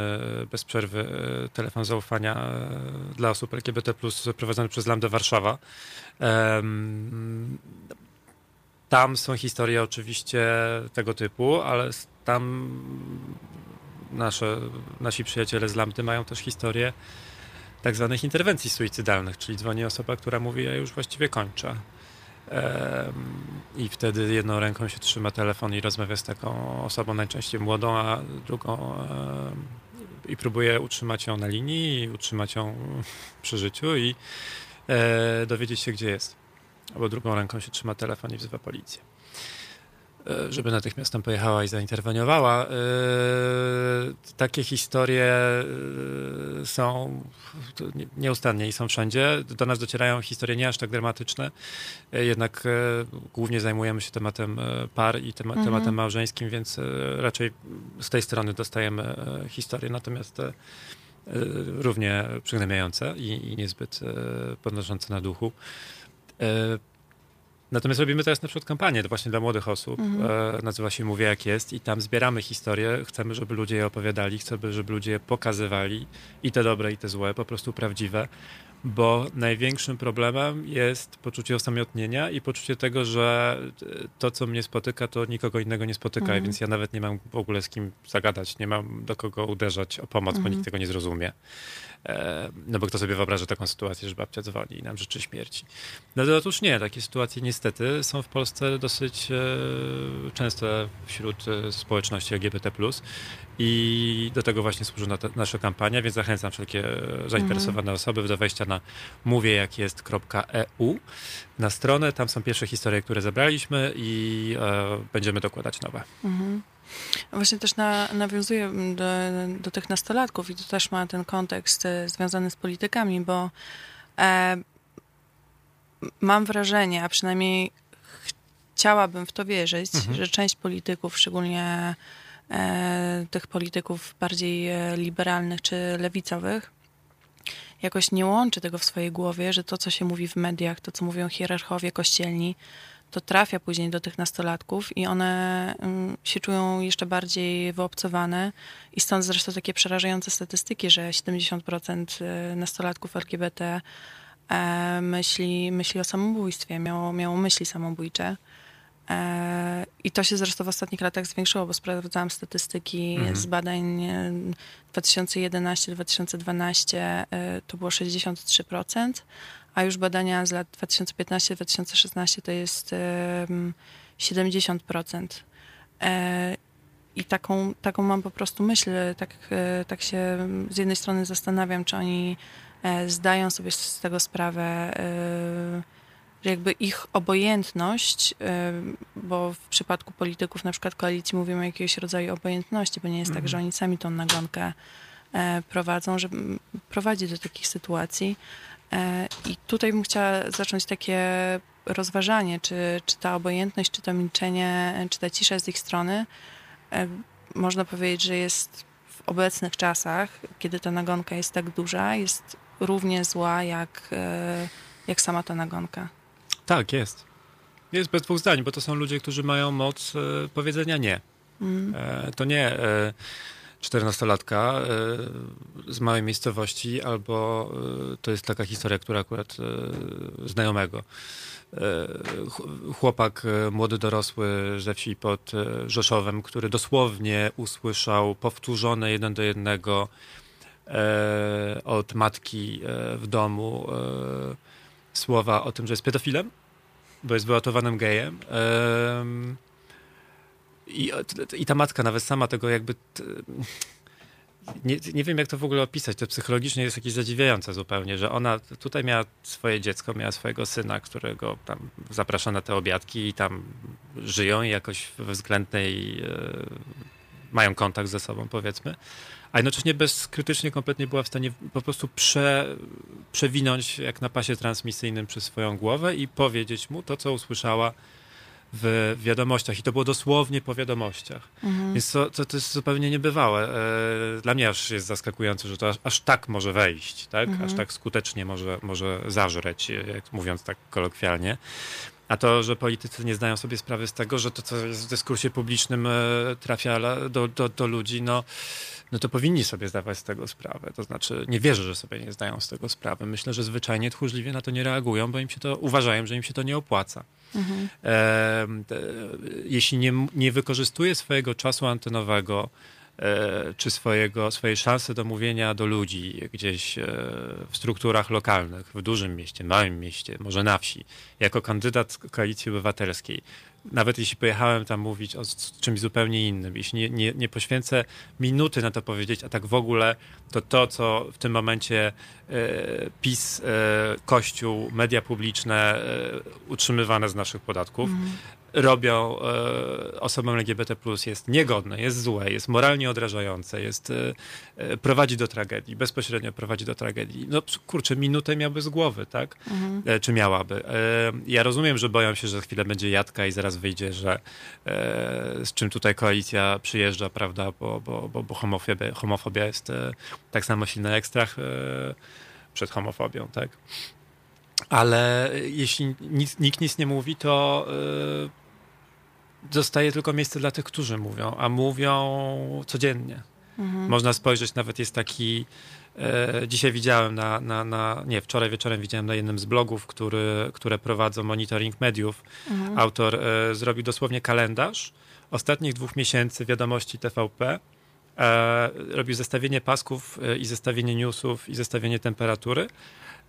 bez przerwy telefon zaufania dla osób LGBT+, prowadzony przez Lambda Warszawa. Tam są historie oczywiście tego typu, ale tam nasze, nasi przyjaciele z Lampy mają też historię tak zwanych interwencji suicydalnych, czyli dzwoni osoba, która mówi, ja już właściwie kończę. I wtedy jedną ręką się trzyma telefon i rozmawia z taką osobą, najczęściej młodą, a drugą i próbuje utrzymać ją na linii, utrzymać ją przy życiu i e, dowiedzieć się, gdzie jest albo drugą ręką się trzyma telefon i wzywa policję. E, żeby natychmiast tam pojechała i zainterweniowała. E, takie historie e, są nieustannie i są wszędzie. Do nas docierają historie nie aż tak dramatyczne, jednak głównie zajmujemy się tematem par i mhm. tematem małżeńskim, więc raczej z tej strony dostajemy historie, natomiast równie przygnębiające i, i niezbyt podnoszące na duchu. E, natomiast robimy teraz na przykład kampanię właśnie dla młodych osób. Mhm. E, nazywa się Mówię jak jest i tam zbieramy historie. Chcemy, żeby ludzie je opowiadali, chcemy, żeby ludzie je pokazywali i te dobre, i te złe, po prostu prawdziwe. bo największym problemem jest poczucie osamotnienia i poczucie tego, że to, co mnie spotyka, to nikogo innego nie spotyka, mhm. więc ja nawet nie mam w ogóle z kim zagadać, nie mam do kogo uderzać o pomoc, mhm. bo nikt tego nie zrozumie. E, no bo kto sobie wyobraża taką sytuację, że babcia dzwoni i nam życzy śmierci. No to otóż nie, takie sytuacje niestety są w Polsce dosyć e, częste wśród e, społeczności LGBT+. I do tego właśnie służy nasza kampania, więc zachęcam wszelkie zainteresowane mhm. osoby do wejścia na mówiejakjest.eu na stronę. Tam są pierwsze historie, które zebraliśmy i e, będziemy dokładać nowe. Mhm. Właśnie też na, nawiązuję do, do tych nastolatków i to też ma ten kontekst e, związany z politykami, bo e, mam wrażenie, a przynajmniej chciałabym w to wierzyć, mhm. że część polityków, szczególnie e, tych polityków bardziej e, liberalnych czy lewicowych, jakoś nie łączy tego w swojej głowie, że to, co się mówi w mediach, to, co mówią hierarchowie kościelni, to trafia później do tych nastolatków i one mm, się czują jeszcze bardziej wyobcowane. I stąd zresztą takie przerażające statystyki, że 70% y, nastolatków LGBT e, myśli, myśli o samobójstwie, miało, miało myśli samobójcze. E, I to się zresztą w ostatnich latach zwiększyło, bo sprawdzałam statystyki mhm. z badań 2011-2012, e, to było 63%, a już badania z lat 2015-2016 to jest 70%. E, I taką, taką mam po prostu myśl, tak, tak się z jednej strony zastanawiam, czy oni zdają sobie z tego sprawę, że jakby ich obojętność, bo w przypadku polityków na przykład koalicji mówimy o jakiegoś rodzaju obojętności, bo nie jest tak, że mhm. oni sami tą nagonkę e, prowadzą, że prowadzi do takich sytuacji. E, I tutaj bym chciała zacząć takie rozważanie, czy, czy ta obojętność, czy to milczenie, czy ta cisza z ich strony, e, można powiedzieć, że jest w obecnych czasach, kiedy ta nagonka jest tak duża, jest równie zła jak, jak sama ta nagonka. Tak, jest. Jest bez dwóch zdań, bo to są ludzie, którzy mają moc e, powiedzenia nie. Mm. E, to nie e, czternastolatka e, z małej miejscowości, albo e, to jest taka historia, która akurat e, znajomego. Chłopak młody dorosły ze wsi pod Rzeszowem, który dosłownie usłyszał powtórzone jeden do jednego od matki w domu słowa o tym, że jest pedofilem, bo jest wyautowanym gejem. I, I ta matka nawet sama tego jakby... Nie, nie wiem, jak to w ogóle opisać. To psychologicznie jest jakieś zadziwiające zupełnie, że ona tutaj miała swoje dziecko, miała swojego syna, którego tam zaprasza na te obiadki i tam żyją i jakoś we względnej e, mają kontakt ze sobą, powiedzmy a jednocześnie bezkrytycznie kompletnie była w stanie po prostu prze, przewinąć jak na pasie transmisyjnym przez swoją głowę i powiedzieć mu to, co usłyszała w wiadomościach i to było dosłownie po wiadomościach. Mhm. Więc to, to, to, jest zupełnie niebywałe. E, dla mnie aż jest zaskakujące, że to aż, aż tak może wejść, tak? Mhm. Aż tak skutecznie może, może zażreć, jak mówiąc tak kolokwialnie. A to, że politycy nie zdają sobie sprawy z tego, że to, co jest w dyskursie publicznym e, trafia do, do, do ludzi, no no to powinni sobie zdawać z tego sprawę. To znaczy, nie wierzę, że sobie nie zdają z tego sprawy. Myślę, że zwyczajnie tchórzliwie na to nie reagują, bo im się to uważają, że im się to nie opłaca. Mhm. E, jeśli nie, nie wykorzystuje swojego czasu antenowego, e, czy swojego, swojej szansy do mówienia do ludzi gdzieś e, w strukturach lokalnych, w dużym mieście, małym mieście, może na wsi, jako kandydat koalicji obywatelskiej, nawet jeśli pojechałem tam mówić o czymś zupełnie innym, jeśli nie, nie, nie poświęcę minuty na to powiedzieć, a tak w ogóle to to, co w tym momencie e, PiS, e, Kościół, media publiczne e, utrzymywane z naszych podatków, mm robią e, osobom LGBT+, jest niegodne, jest złe, jest moralnie odrażające, jest, e, e, prowadzi do tragedii, bezpośrednio prowadzi do tragedii. No kurczę, minutę miałby z głowy, tak? Mhm. E, czy miałaby. E, ja rozumiem, że boją się, że za chwilę będzie jadka i zaraz wyjdzie, że e, z czym tutaj koalicja przyjeżdża, prawda, bo, bo, bo, bo homofobia, homofobia jest tak samo silna jak strach przed homofobią, tak? Ale jeśli nic, nikt nic nie mówi, to zostaje tylko miejsce dla tych, którzy mówią, a mówią codziennie. Mhm. Można spojrzeć, nawet jest taki E, dzisiaj widziałem na, na, na, nie, wczoraj wieczorem widziałem na jednym z blogów, który, które prowadzą monitoring mediów. Mhm. Autor e, zrobił dosłownie kalendarz ostatnich dwóch miesięcy wiadomości TVP. E, robił zestawienie pasków e, i zestawienie newsów i zestawienie temperatury.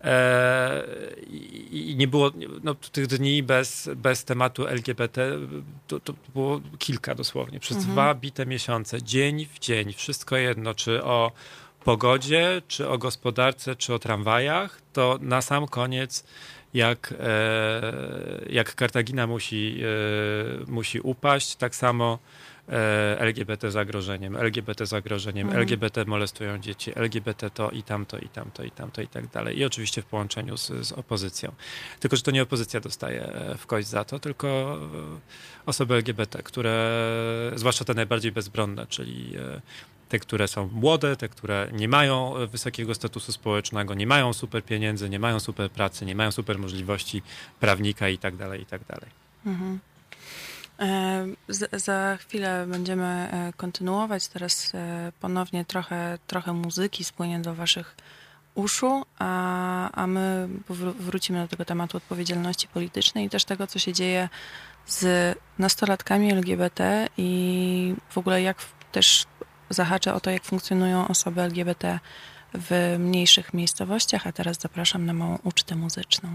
E, I nie było no, tych dni bez, bez tematu LGBT, to, to było kilka dosłownie, przez mhm. dwa bite miesiące, dzień w dzień, wszystko jedno, czy o pogodzie, czy o gospodarce, czy o tramwajach, to na sam koniec jak, e, jak Kartagina musi, e, musi upaść, tak samo LGBT zagrożeniem, LGBT zagrożeniem, mhm. LGBT molestują dzieci, LGBT to i tamto, i tamto, i tamto, i tak dalej. I oczywiście w połączeniu z, z opozycją. Tylko, że to nie opozycja dostaje w kość za to, tylko osoby LGBT, które, zwłaszcza te najbardziej bezbronne, czyli te, które są młode, te, które nie mają wysokiego statusu społecznego, nie mają super pieniędzy, nie mają super pracy, nie mają super możliwości prawnika i tak dalej, i tak dalej. Mhm. E, za chwilę będziemy e, kontynuować. Teraz e, ponownie trochę, trochę muzyki spłynie do Waszych uszu, a, a my wrócimy do tego tematu odpowiedzialności politycznej i też tego, co się dzieje z nastolatkami LGBT i w ogóle jak też zahaczę o to, jak funkcjonują osoby LGBT w mniejszych miejscowościach, a teraz zapraszam na małą ucztę muzyczną.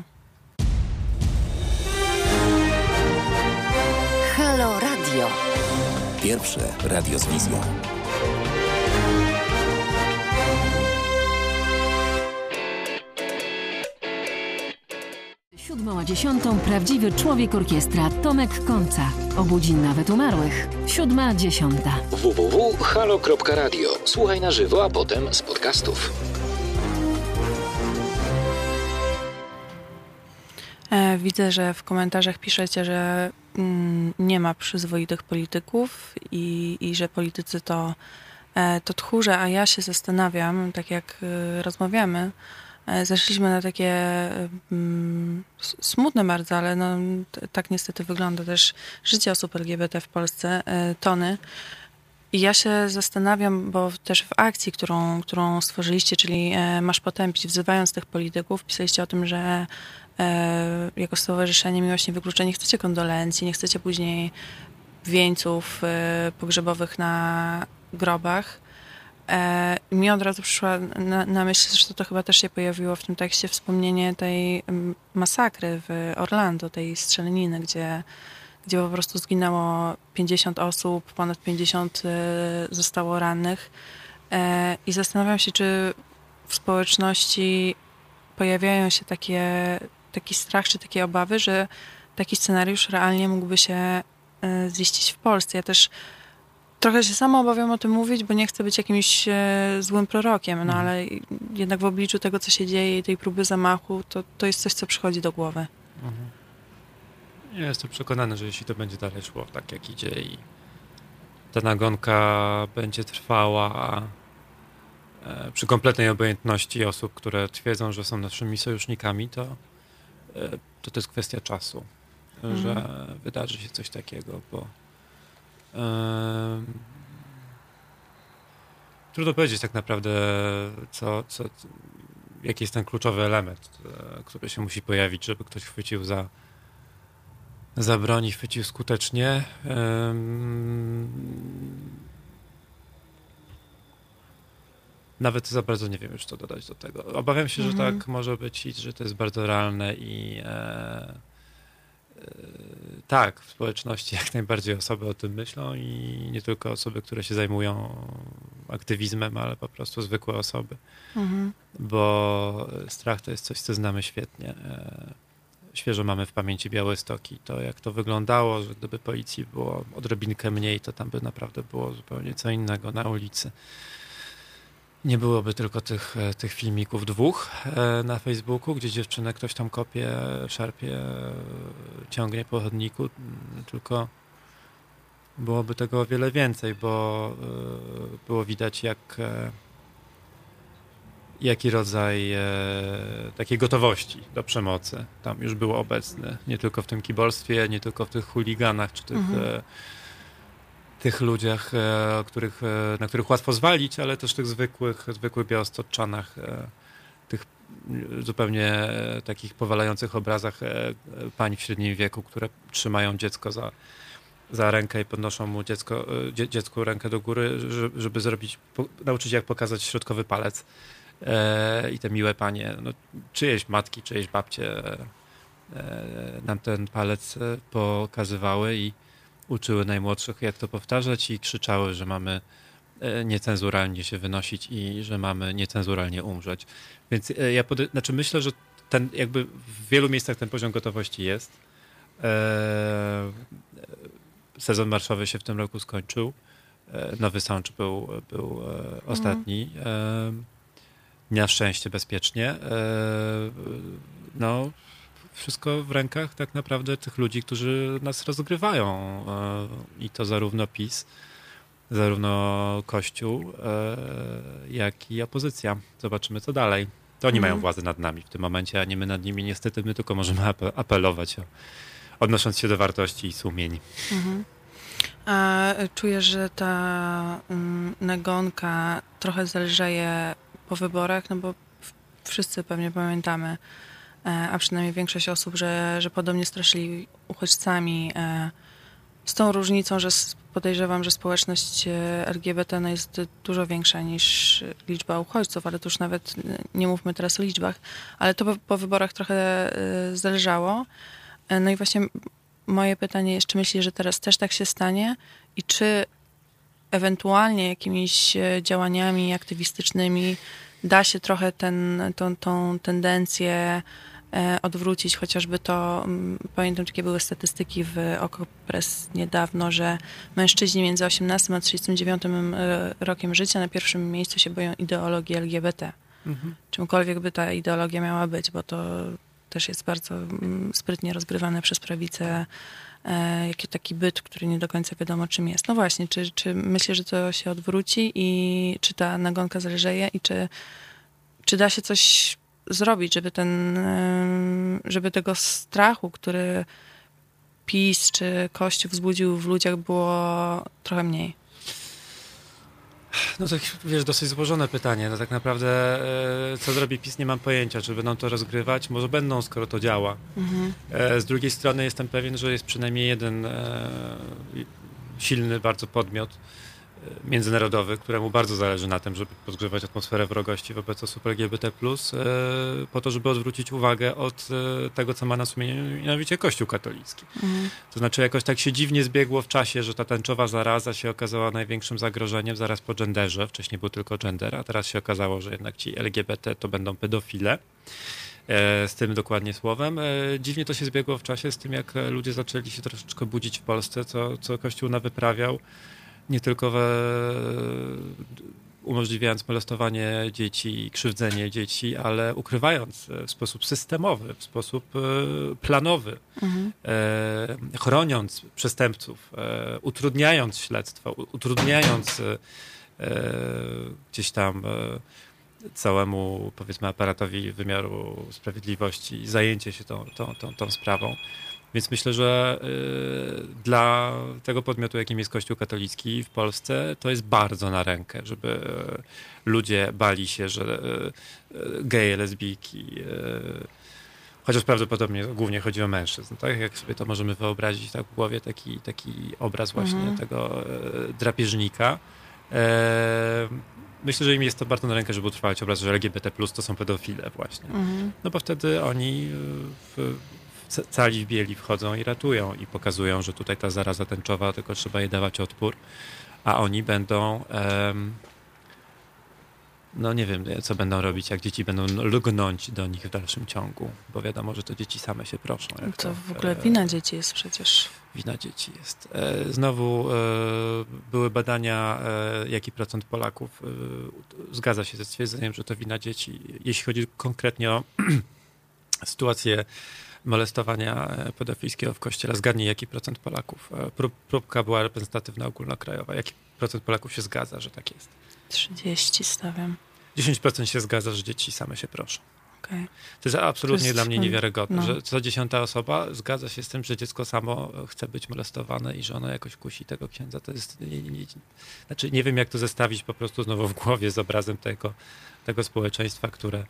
Halo Radio. Pierwsze radio z wizją. Siódmą a dziesiątą prawdziwy człowiek orkiestra Tomek Końca. Obudzi nawet umarłych. Siódma dziesiąta. www.halo.radio. Słuchaj na żywo, a potem z podcastów. E, widzę, że w komentarzach piszecie, że nie ma przyzwoitych polityków i, i że politycy to, e, to tchórze, a ja się zastanawiam, tak jak e, rozmawiamy, E, zeszliśmy na takie mm, smutne bardzo, ale no, tak niestety wygląda też życie osób LGBT w Polsce, tony. I ja się zastanawiam, bo też w akcji, którą, którą stworzyliście, czyli e, Masz Potępić, wzywając tych polityków, pisaliście o tym, że jako Stowarzyszenie Miłośnie Wykluczeni chcecie kondolencji, nie chcecie później wieńców pogrzebowych na grobach. E, mi od razu przyszła na, na myśl, że to chyba też się pojawiło w tym tekście, wspomnienie tej masakry w Orlando, tej strzelaniny, gdzie, gdzie po prostu zginęło 50 osób, ponad 50 e, zostało rannych. E, I zastanawiam się, czy w społeczności pojawiają się takie, taki strach czy takie obawy, że taki scenariusz realnie mógłby się ziścić w Polsce. Ja też Trochę się sama obawiam o tym mówić, bo nie chcę być jakimś e, złym prorokiem, no mhm. ale jednak w obliczu tego, co się dzieje i tej próby zamachu, to, to jest coś, co przychodzi do głowy. Mhm. Ja jestem przekonany, że jeśli to będzie dalej szło tak, jak idzie i ta nagonka będzie trwała e, przy kompletnej obojętności osób, które twierdzą, że są naszymi sojusznikami, to, e, to, to jest kwestia czasu, mhm. że wydarzy się coś takiego, bo Trudno powiedzieć tak naprawdę, co, co, jaki jest ten kluczowy element, e, który się musi pojawić, żeby ktoś chwycił za, za broń i chwycił skutecznie. Nawet za bardzo nie wiem już co dodać do tego. Obawiam się, mhm. że tak może być i że to jest bardzo realne i e, tak, w społeczności jak najbardziej osoby o tym myślą i nie tylko osoby, które się zajmują aktywizmem, ale po prostu zwykłe osoby. Mhm. Bo strach to jest coś, co znamy świetnie. E, świeżo mamy w pamięci Białystoki. To jak to wyglądało, że gdyby policji było odrobinkę mniej, to tam by naprawdę było zupełnie co innego na ulicy nie byłoby tylko tych, e, tych filmików dwóch e, na Facebooku, gdzie dziewczynę ktoś tam kopie, szarpie, ciągnie po chodniku, tylko byłoby tego o wiele więcej, bo e, było widać jak jaki rodzaj takiej gotowości do przemocy tam już był obecny. Nie tylko w tym kibolstwie, nie tylko w tych chuliganach, czy tych mhm tych ludziach, e, których, e, na których łatwo zwalić, ale też tych zwykłych, zwykłych białostocczanach, e, tych zupełnie takich powalających obrazach pań w średnim wieku, które trzymają dziecko za, za rękę i podnoszą mu dziecko, dziecku rękę do góry, żeby zrobić, nauczyć jak pokazać środkowy palec. I te miłe panie, no, czyjeś matki, czyjeś babcie nam ten palec pokazywały i uczyły najmłodszych, jak to powtarzać i krzyczały, że mamy e, niecenzuralnie się wynosić i że mamy niecenzuralnie umrzeć. Więc e, ja pode- znaczy myślę, że ten jakby w wielu miejscach ten poziom gotowości jest. E, sezon marszowy się w tym roku skończył. Nowy Sącz był, był ostatni. Na szczęście bezpiecznie. No, wszystko w rękach tak naprawdę tych ludzi, którzy nas rozgrywają. E, I to zarówno PiS, zarówno Kościół, e, jak i opozycja. Zobaczymy, co dalej. To oni mhm. mają władzę nad nami w tym momencie, a nie my nad nimi. Niestety my tylko możemy apelować, o, odnosząc się do wartości i sumień. Mhm. A czuję, że ta mm, nagonka trochę zależeje po wyborach, no bo wszyscy pewnie pamiętamy E, a przynajmniej większość osób, że, że podobnie straszyli uchodźcami. E, z tą różnicą, że podejrzewam, że społeczność e, LGBT no jest dużo większa niż liczba uchodźców, ale to już nawet nie mówmy teraz o liczbach, ale to po, po wyborach trochę zależało. No i właśnie moje pytanie jest, czy myślisz, że teraz też tak się stanie i czy ewentualnie jakimiś działaniami aktywistycznymi da się trochę ten, tą, tą tendencję E, odwrócić, chociażby to, mm, pamiętam jakie były statystyki w Okopres niedawno, że mężczyźni między 18 a 39 e, rokiem życia na pierwszym miejscu się boją ideologii LGBT. Mhm. Czymkolwiek by ta ideologia miała być, bo to też jest bardzo mm, sprytnie rozgrywane przez prawicę e, jaki taki byt, który nie do końca wiadomo czym jest. No właśnie, czy, czy myślę, że to się odwróci i czy ta nagonka zależeje i czy, czy da się coś zrobić, żeby ten, żeby tego strachu, który PiS czy Kościół wzbudził w ludziach było trochę mniej? No to wiesz, dosyć złożone pytanie. No tak naprawdę e, co zrobi PiS nie mam pojęcia, czy będą to rozgrywać. Może będą, skoro to działa. Mhm. E, z drugiej strony jestem pewien, że jest przynajmniej jeden e, silny bardzo podmiot, międzynarodowy, któremu bardzo zależy na tym, żeby podgrzewać atmosferę wrogości wobec osób LGBT+, e, po to, żeby odwrócić uwagę od e, tego, co ma na sumieniu, mianowicie Kościół katolicki. Mhm. To znaczy jakoś tak się dziwnie zbiegło w czasie, że ta tęczowa zaraza się okazała największym zagrożeniem zaraz po genderze. Wcześniej był tylko gender, a teraz się okazało, że jednak ci LGBT to będą pedofile e, z tym dokładnie słowem. Dziwnie to się zbiegło w czasie z tym, jak ludzie zaczęli się troszeczkę budzić w Polsce, co, co Kościół nawyprawiał nie tylko we, umożliwiając molestowanie dzieci i krzywdzenie dzieci, ale ukrywając w sposób systemowy, w sposób e, planowy, mhm. e, chroniąc przestępców, e, utrudniając śledztwo, utrudniając e, gdzieś tam e, całemu, powiedzmy, aparatowi wymiaru sprawiedliwości zajęcie się tą, tą, tą, tą sprawą. Więc myślę, że y, dla tego podmiotu, jakim jest Kościół katolicki w Polsce, to jest bardzo na rękę, żeby y, ludzie bali się, że y, geje, lesbijki, chociaż prawdopodobnie głównie chodzi o mężczyzn, tak? Jak sobie to możemy wyobrazić tak w głowie, taki, taki obraz właśnie mhm. tego drapieżnika. Myślę, że im jest to bardzo na rękę, żeby utrwalać obraz, że LGBT plus to są pedofile właśnie. Mhm. No bo wtedy oni w, cali w bieli wchodzą i ratują i pokazują, że tutaj ta zaraza tęczowa, tylko trzeba jej dawać odpór, a oni będą um, no nie wiem, co będą robić, jak dzieci będą lgnąć do nich w dalszym ciągu, bo wiadomo, że to dzieci same się proszą. to, to w ogóle e, wina dzieci jest przecież. Wina dzieci jest. E, znowu e, były badania, jaki procent Polaków zgadza się ze stwierdzeniem, że to wina dzieci. Jeśli chodzi konkretnie o sytuację molestowania e, pedofilskiego w kościele. Zgadnij, jaki procent Polaków. E, próbka była reprezentatywna ogólnokrajowa. Jaki procent Polaków się zgadza, że tak jest? 30 stawiam. 10% się zgadza, że dzieci same się proszą. Okay. To jest absolutnie to jest, dla mnie niewiarygodne, no. że co dziesiąta osoba zgadza się z tym, że dziecko samo chce być molestowane i że ono jakoś kusi tego księdza. To jest, nie, nie, nie, znaczy nie wiem jak to zestawić po prostu znowu w głowie z obrazem tego, tego społeczeństwa, które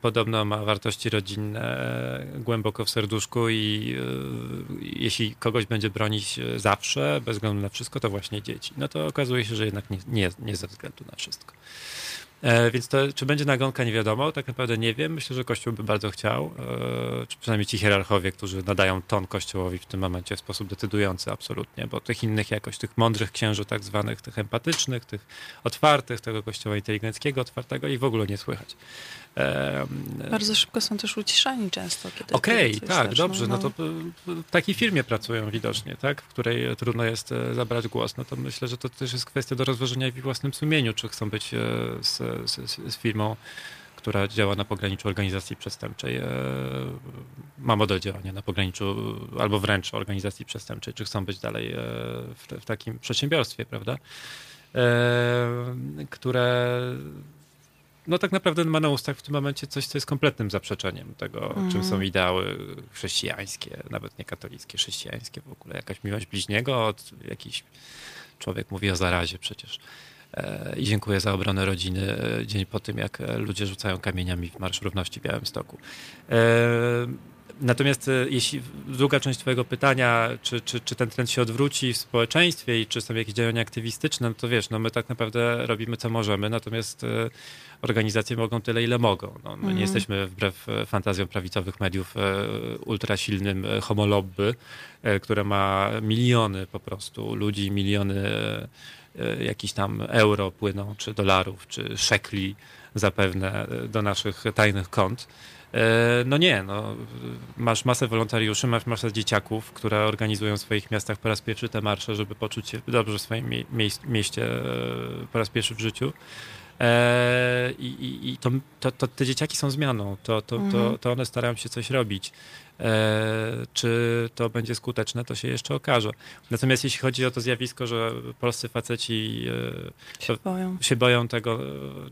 podobno ma wartości rodzinne głęboko w serduszku i e, jeśli kogoś będzie bronić zawsze, bez względu na wszystko, to właśnie dzieci. No to okazuje się, że jednak nie, nie, nie ze względu na wszystko. E, więc to, czy będzie nagonka, nie wiadomo. Tak naprawdę nie wiem. Myślę, że Kościół by bardzo chciał, e, czy przynajmniej ci hierarchowie, którzy nadają ton Kościołowi w tym momencie w sposób decydujący absolutnie, bo tych innych jakoś, tych mądrych księży tak zwanych, tych empatycznych, tych otwartych, tego Kościoła inteligenckiego, otwartego i w ogóle nie słychać. Bardzo szybko są też uciszani często. Okej, okay, tak, dobrze. No. no to w takiej firmie pracują widocznie, tak, w której trudno jest e, zabrać głos. No to myślę, że to też jest kwestia do rozważenia w własnym sumieniu, czy chcą być e, z, z, z firmą, która działa na pograniczu organizacji przestępczej, e, ma model działania na pograniczu albo wręcz organizacji przestępczej, czy chcą być dalej w, w takim przedsiębiorstwie, prawda? które no tak naprawdę ma na ustach w tym momencie coś, co jest kompletnym zaprzeczeniem tego, mm. czym są mhm. ideały chrześcijańskie, nawet nie katolickie, chrześcijańskie w ogóle. Jakaś miłość bliźniego, od jakiś człowiek mówi o zarazie przecież. E, I dziękuję za obronę rodziny e, dzień po tym, jak ludzie rzucają kamieniami w Marsz Równości w Białymstoku. E, Natomiast e, jeśli druga część Twojego pytania, czy, czy, czy ten trend się odwróci w społeczeństwie i czy są jakieś działania aktywistyczne, no to wiesz, no my tak naprawdę robimy co możemy, natomiast e, organizacje mogą tyle, ile mogą. No, my mm. nie mhm. jesteśmy wbrew e, fantazjom prawicowych mediów ultrasilnym homolobby, które ma miliony po prostu ludzi, miliony jakichś tam euro płyną, czy dolarów, czy szekli zapewne do naszych tajnych kont. E, no nie, no, masz masę wolontariuszy, masz masę dzieciaków, które organizują w swoich miastach po raz pierwszy te marsze, żeby poczuć się dobrze w swoim mie mieście e, po raz pierwszy w życiu. E, I, i to, to, to, te dzieciaki są zmianą, to, to, to, mhm. to one starają się coś robić. E, czy to będzie skuteczne, to się jeszcze okaże. Natomiast jeśli chodzi o to zjawisko, że polscy faceci e, się boją, się boją tego,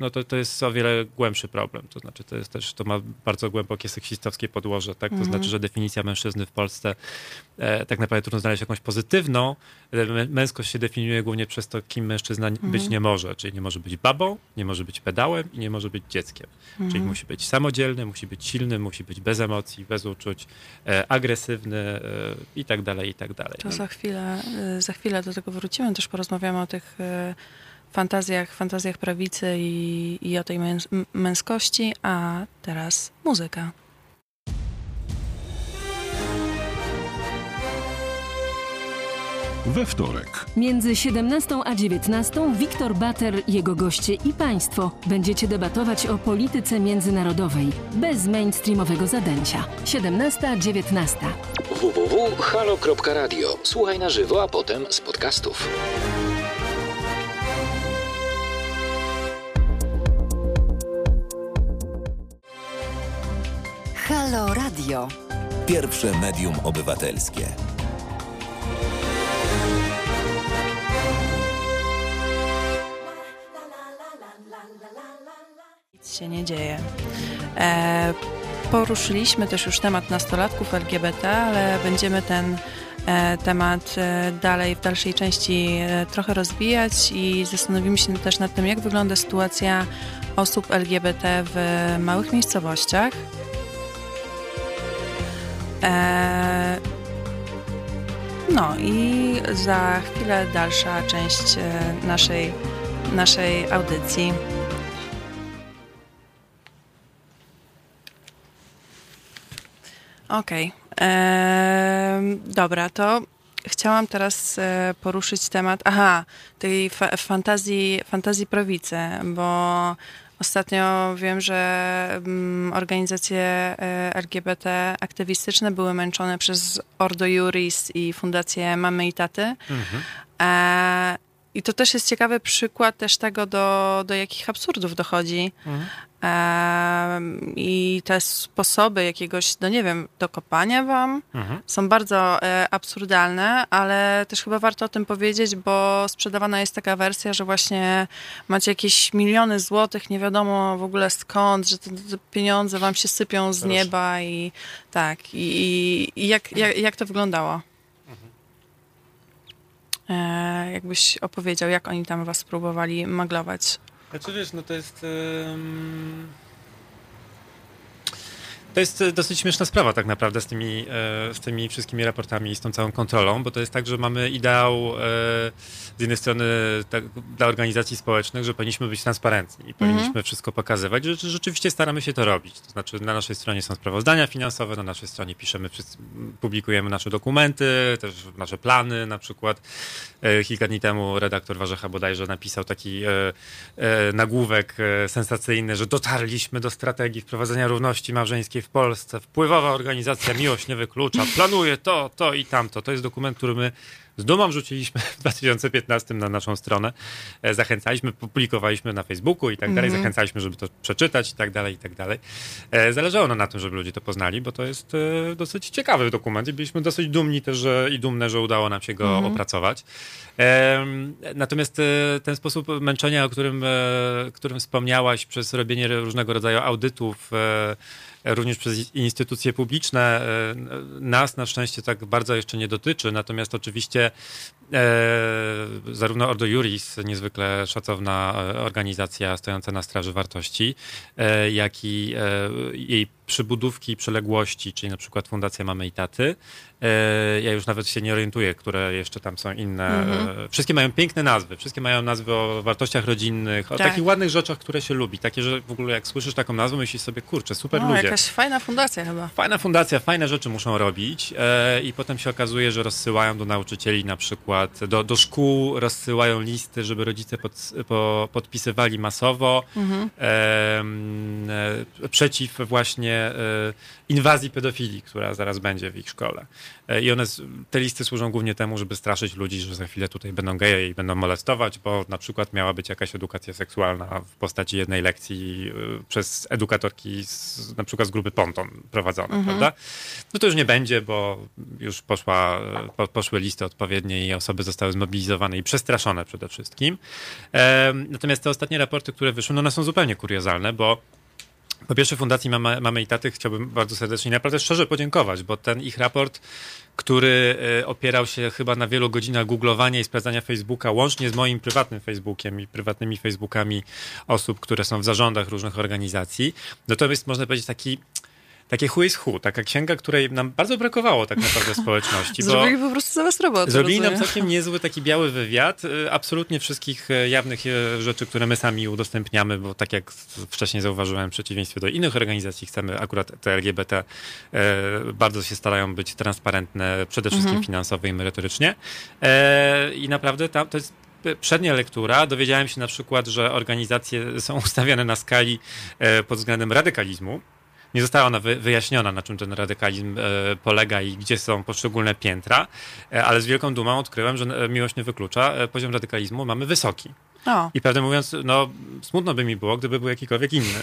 no to, to jest o wiele głębszy problem. To znaczy, to jest też, to ma bardzo głębokie seksistowskie podłoże, tak? To mhm. znaczy, że definicja mężczyzny w Polsce e, tak naprawdę trudno znaleźć jakąś pozytywną. Męskość się definiuje głównie przez to, kim mężczyzna mhm. być nie może. Czyli nie może być babą, nie może być pedałem i nie może być dzieckiem. Czyli mhm. musi być samodzielny, musi być silny, musi być bez emocji, bez uczuć, E, agresywny e, i tak dalej, i tak dalej. To za chwilę, e, za chwilę do tego wrócimy, też porozmawiamy o tych fantazjach, fantazjach prawicy i, i o tej męskości, a teraz muzyka. We wtorek. Między 17 a 19 Wiktor Bater, jego goście i państwo będziecie debatować o polityce międzynarodowej bez mainstreamowego zadęcia. 17-19. www.halo.radio. Słuchaj na żywo, a potem z podcastów. Halo Radio. Pierwsze medium obywatelskie. Się nie dzieje. E, poruszyliśmy też już temat nastolatków LGBT, ale będziemy ten e, temat e, dalej w dalszej części e, trochę rozwijać i zastanowimy się też nad tym, jak wygląda sytuacja osób LGBT w małych miejscowościach. No i za chwilę dalsza część naszej, naszej audycji. Okej. Okay. dobra, to chciałam teraz e, poruszyć temat, aha, tej fa fantazji, fantazji prawicy, bo ostatnio wiem, że mm, organizacje e, LGBT aktywistyczne były męczone przez Ordo Juris i Fundację Mamy i Taty. Mhm. I to też jest ciekawy przykład też tego, do, do jakich absurdów dochodzi. Mhm. I te sposoby jakiegoś, no nie wiem, dokopania wam mhm. są bardzo e, absurdalne, ale też chyba warto o tym powiedzieć, bo sprzedawana jest taka wersja, że właśnie macie jakieś miliony złotych, nie wiadomo w ogóle skąd, że te, te pieniądze wam się sypią z Proszę. nieba i tak. I, i jak, jak, jak to wyglądało? E, jakbyś opowiedział, jak oni tam was próbowali maglować? Znaczy wiesz, no to jest... To jest e, dosyć śmieszna sprawa tak naprawdę z tymi, e, z tymi wszystkimi raportami i z tą całą kontrolą, bo to jest tak, że mamy ideał e, z jednej strony tak, dla organizacji społecznych, że powinniśmy być transparentni i powinniśmy mhm. wszystko pokazywać, że, że rzeczywiście staramy się to robić. To znaczy na naszej stronie są sprawozdania finansowe, na naszej stronie piszemy, publikujemy nasze dokumenty, też nasze plany na przykład. Kilka dni temu redaktor Warzecha bodajże napisał taki nagłówek sensacyjny, że dotarliśmy do strategii wprowadzenia równości małżeńskiej w Polsce, wpływowa organizacja Miłość nie wyklucza, planuje to, to i tamto. To jest dokument, który my z dumą wrzuciliśmy w 2015 na naszą stronę. E, zachęcaliśmy, publikowaliśmy na Facebooku i tak dalej, mm -hmm. zachęcaliśmy, żeby to przeczytać i tak dalej, i tak dalej. E, zależało nam na tym, żeby ludzie to poznali, bo to jest e, dosyć ciekawy dokument i byliśmy dosyć dumni też że, i dumne, że udało nam się go mm -hmm. opracować. Natomiast ten sposób męczenia, o którym, którym wspomniałaś, przez robienie różnego rodzaju audytów, również przez instytucje publiczne. E, nas na szczęście tak bardzo jeszcze nie dotyczy, natomiast oczywiście e, zarówno Ordo Juris, niezwykle szacowna e, organizacja stojąca na straży wartości, jak i jej przybudówki, przeległości, czyli na przykład Fundacja Mamy i Taty. E, ja już nawet się nie orientuję, które jeszcze tam są inne. Mhm. Wszystkie mają piękne nazwy. Wszystkie mają nazwy o wartościach rodzinnych, o tak. takich ładnych rzeczach, które się lubi. Takie, że w ogóle jak słyszysz taką nazwę, myślisz sobie, kurczę, super no, ludzie. jakaś fajna fundacja chyba. Fajna fundacja, fajne rzeczy muszą robić e, i potem się okazuje, że rozsyłają do nauczycieli na przykład, do, do szkół rozsyłają listy, żeby rodzice pod, po, podpisywali masowo mhm. przeciw właśnie E, inwazji pedofilii, która zaraz będzie w ich szkole. E, I one, te listy służą głównie temu, żeby straszyć ludzi, że za chwilę tutaj będą geje i będą molestować, bo na przykład miała być jakaś edukacja seksualna w postaci jednej lekcji e, przez edukatorki z, na przykład z grupy Ponton prowadzone, mhm. prawda? No to już nie będzie, bo już poszła, po, poszły listy odpowiednie i osoby zostały zmobilizowane i przestraszone przede wszystkim. Natomiast te ostatnie raporty, które wyszły, no one są zupełnie kuriozalne, bo po pierwsze Fundacji Mama, Mamy i Taty chciałbym bardzo serdecznie naprawdę szczerze podziękować, bo ten ich raport, który e, opierał się chyba na wielu godzinach googlowania i sprawdzania Facebooka, łącznie z moim prywatnym Facebookiem i prywatnymi Facebookami osób, które są w zarządach różnych organizacji, no to jest można powiedzieć taki takie who is who, taka księga, której nam bardzo brakowało tak naprawdę społeczności. Zrobili po prostu za was robotę. Zrobili rozumiem. nam całkiem niezły taki biały wywiad, y, absolutnie wszystkich y, jawnych y, rzeczy, które my sami udostępniamy, bo tak jak wcześniej zauważyłem, w przeciwieństwie do innych organizacji, chcemy akurat te LGBT bardzo się starają być transparentne, przede wszystkim mhm. finansowo i merytorycznie. I naprawdę tam to jest przednia lektura dowiedziałem się na przykład, że organizacje są ustawiane na skali pod względem radykalizmu nie została ona wyjaśniona, na czym ten radykalizm e, polega i gdzie są poszczególne piętra, e, ale z wielką dumą odkryłem, że e, miłość nie wyklucza. Poziom radykalizmu mamy wysoki. O. I prawdę mówiąc, no, smutno by mi było, gdyby był jakikolwiek inny.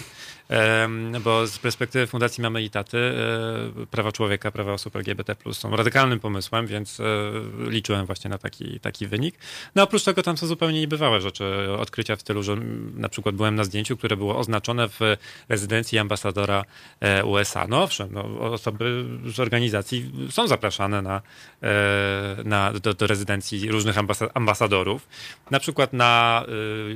bo z perspektywy Fundacji Mamy i Taty e, prawa człowieka, prawa osób LGBT są radykalnym pomysłem, więc e, liczyłem właśnie na taki, taki wynik. No oprócz tego tam są zupełnie niebywałe rzeczy, odkrycia w stylu, że na przykład byłem na zdjęciu, które było oznaczone w rezydencji ambasadora e, USA. No owszem, no, osoby z organizacji są zapraszane na, na, do, do rezydencji różnych ambasadorów, na przykład na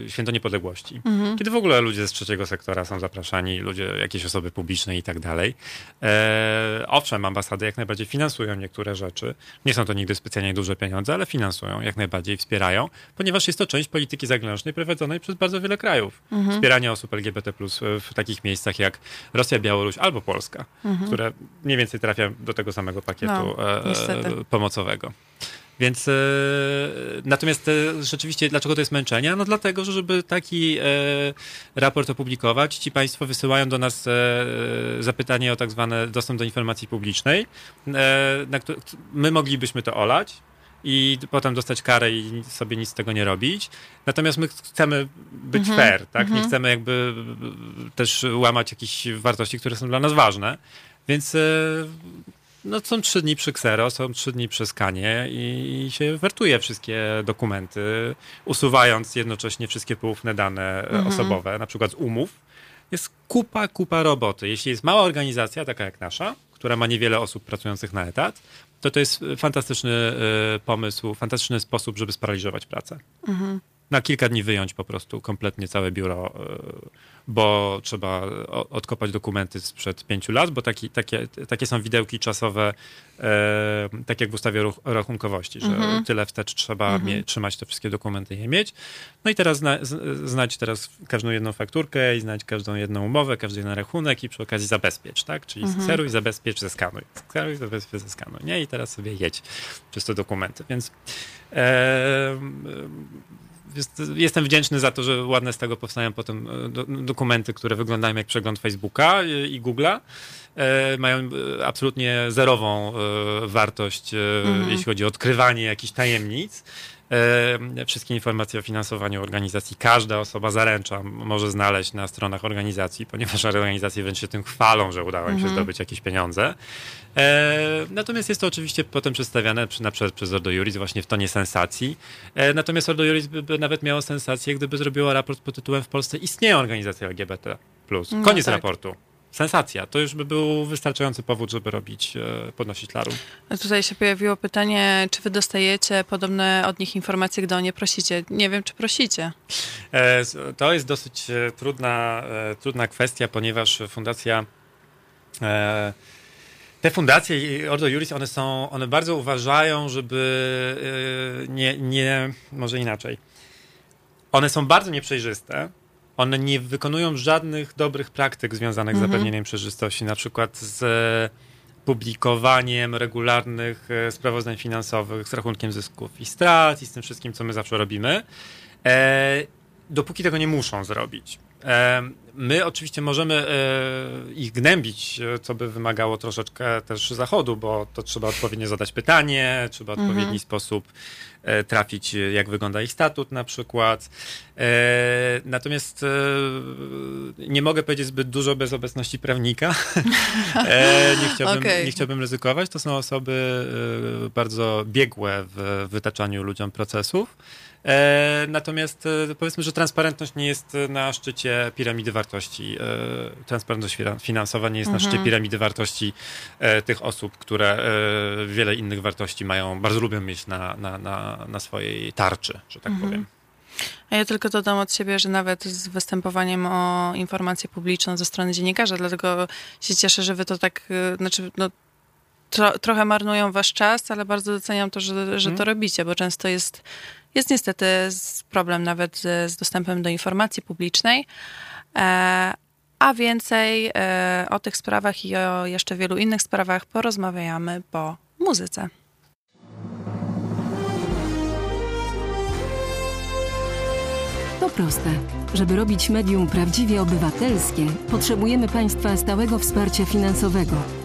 Święto Niepodległości, mhm. kiedy w ogóle ludzie z trzeciego sektora są zapraszani, ludzie, jakieś osoby publiczne i tak dalej. E, owszem, ambasady jak najbardziej finansują niektóre rzeczy. Nie są to nigdy specjalnie duże pieniądze, ale finansują, jak najbardziej wspierają, ponieważ jest to część polityki zagranicznej prowadzonej przez bardzo wiele krajów. Mhm. Wspieranie osób LGBT w takich miejscach jak Rosja, Białoruś albo Polska, mhm. które mniej więcej trafia do tego samego pakietu no, e, pomocowego. Więc e, natomiast e, rzeczywiście, dlaczego to jest męczenie? No dlatego, że żeby taki e, raport opublikować, ci Państwo wysyłają do nas zapytanie o tak zwany dostęp do informacji publicznej. My moglibyśmy to olać, i potem dostać karę i sobie nic z tego nie robić. Natomiast my chcemy być Mhm. fair, tak? Nie Mhm. chcemy jakby też łamać jakichś wartości, które są dla nas ważne. Więc no, są trzy dni przy Xero, są trzy dni przy skanie i się wertuje wszystkie dokumenty, usuwając jednocześnie wszystkie poufne dane e, Mhm. osobowe, na przykład z umów. Jest kupa, kupa roboty. Jeśli jest mała organizacja, taka jak nasza, która ma niewiele osób pracujących na etat, to to jest fantastyczny e, pomysł, fantastyczny sposób, żeby sparaliżować pracę. Mhm. Na kilka dni wyjąć po prostu kompletnie całe biuro, e, bo trzeba odkopać dokumenty sprzed pięciu lat, bo taki, takie, takie są widełki czasowe, e, tak jak w ustawie ruch- rachunkowości, że Mhm. tyle wstecz trzeba mie- trzymać te wszystkie dokumenty i je mieć. No i teraz zna, znać teraz każdą jedną fakturkę i znać każdą jedną umowę, każdy jeden rachunek i przy okazji zabezpiecz, tak? Czyli Mhm. skseruj, zabezpiecz, zeskanuj. Skseruj, zabezpiecz, zeskanuj. Nie? I teraz sobie jedź przez te dokumenty. Więc e, jest, jestem wdzięczny za to, że ładne z tego powstają potem e, do, dokumenty, które wyglądają jak przegląd Facebooka i, Google'a. E, mają e, absolutnie zerową e, wartość, e, Mhm. jeśli chodzi o odkrywanie jakichś tajemnic. Wszystkie informacje o finansowaniu organizacji każda osoba zaręcza może znaleźć na stronach organizacji, ponieważ organizacje wręcz się tym chwalą, że udało im się Mhm. zdobyć jakieś pieniądze. Natomiast jest to oczywiście potem przedstawiane na przykład przez Ordo Juris właśnie w tonie sensacji. Natomiast Ordo Juris by, by nawet miało sensację, gdyby zrobiło raport pod tytułem w Polsce istnieje organizacja LGBT+. No Koniec tak. raportu. Sensacja. To już by był wystarczający powód, żeby robić, e, podnosić larum. Tutaj się pojawiło pytanie, czy wy dostajecie podobne od nich informacje, gdy o nie prosicie. Nie wiem, czy prosicie. E, To jest dosyć e, trudna, trudna kwestia, ponieważ fundacja. Te fundacje i Ordo Juris, one są, one bardzo uważają, żeby nie, nie, może inaczej. One są bardzo nieprzejrzyste. One nie wykonują żadnych dobrych praktyk związanych z Mhm. zapewnieniem przejrzystości, na przykład z publikowaniem regularnych e, sprawozdań finansowych z rachunkiem zysków i strat i z tym wszystkim, co my zawsze robimy, e, dopóki tego nie muszą zrobić. E, my oczywiście możemy e, ich gnębić, e, co by wymagało troszeczkę też zachodu, bo to trzeba odpowiednio zadać pytanie, trzeba w Mhm. odpowiedni sposób e, trafić, e, jak wygląda ich statut na przykład. E, natomiast e, nie mogę powiedzieć zbyt dużo bez obecności prawnika. e, nie, chciałbym, Okej. nie chciałbym ryzykować. To są osoby e, bardzo biegłe w wytaczaniu ludziom procesów. E, natomiast e, powiedzmy, że transparentność nie jest e, na szczycie piramidy wartości. Transparentność finansowa nie jest na Mhm. szczycie piramidy wartości tych osób, które wiele innych wartości mają, bardzo lubią mieć na, na, na, na swojej tarczy, że tak Mhm. powiem. A ja tylko dodam od siebie, że nawet z występowaniem o informację publiczną ze strony dziennikarza, dlatego się cieszę, że wy to tak, znaczy, no, tro, trochę marnują wasz czas, ale bardzo doceniam to, że, że to Mhm. robicie, bo często jest, jest niestety problem nawet z, z dostępem do informacji publicznej. E, a więcej e, o tych sprawach i o jeszcze wielu innych sprawach porozmawiamy po muzyce. To proste. Żeby robić medium prawdziwie obywatelskie, potrzebujemy Państwa stałego wsparcia finansowego.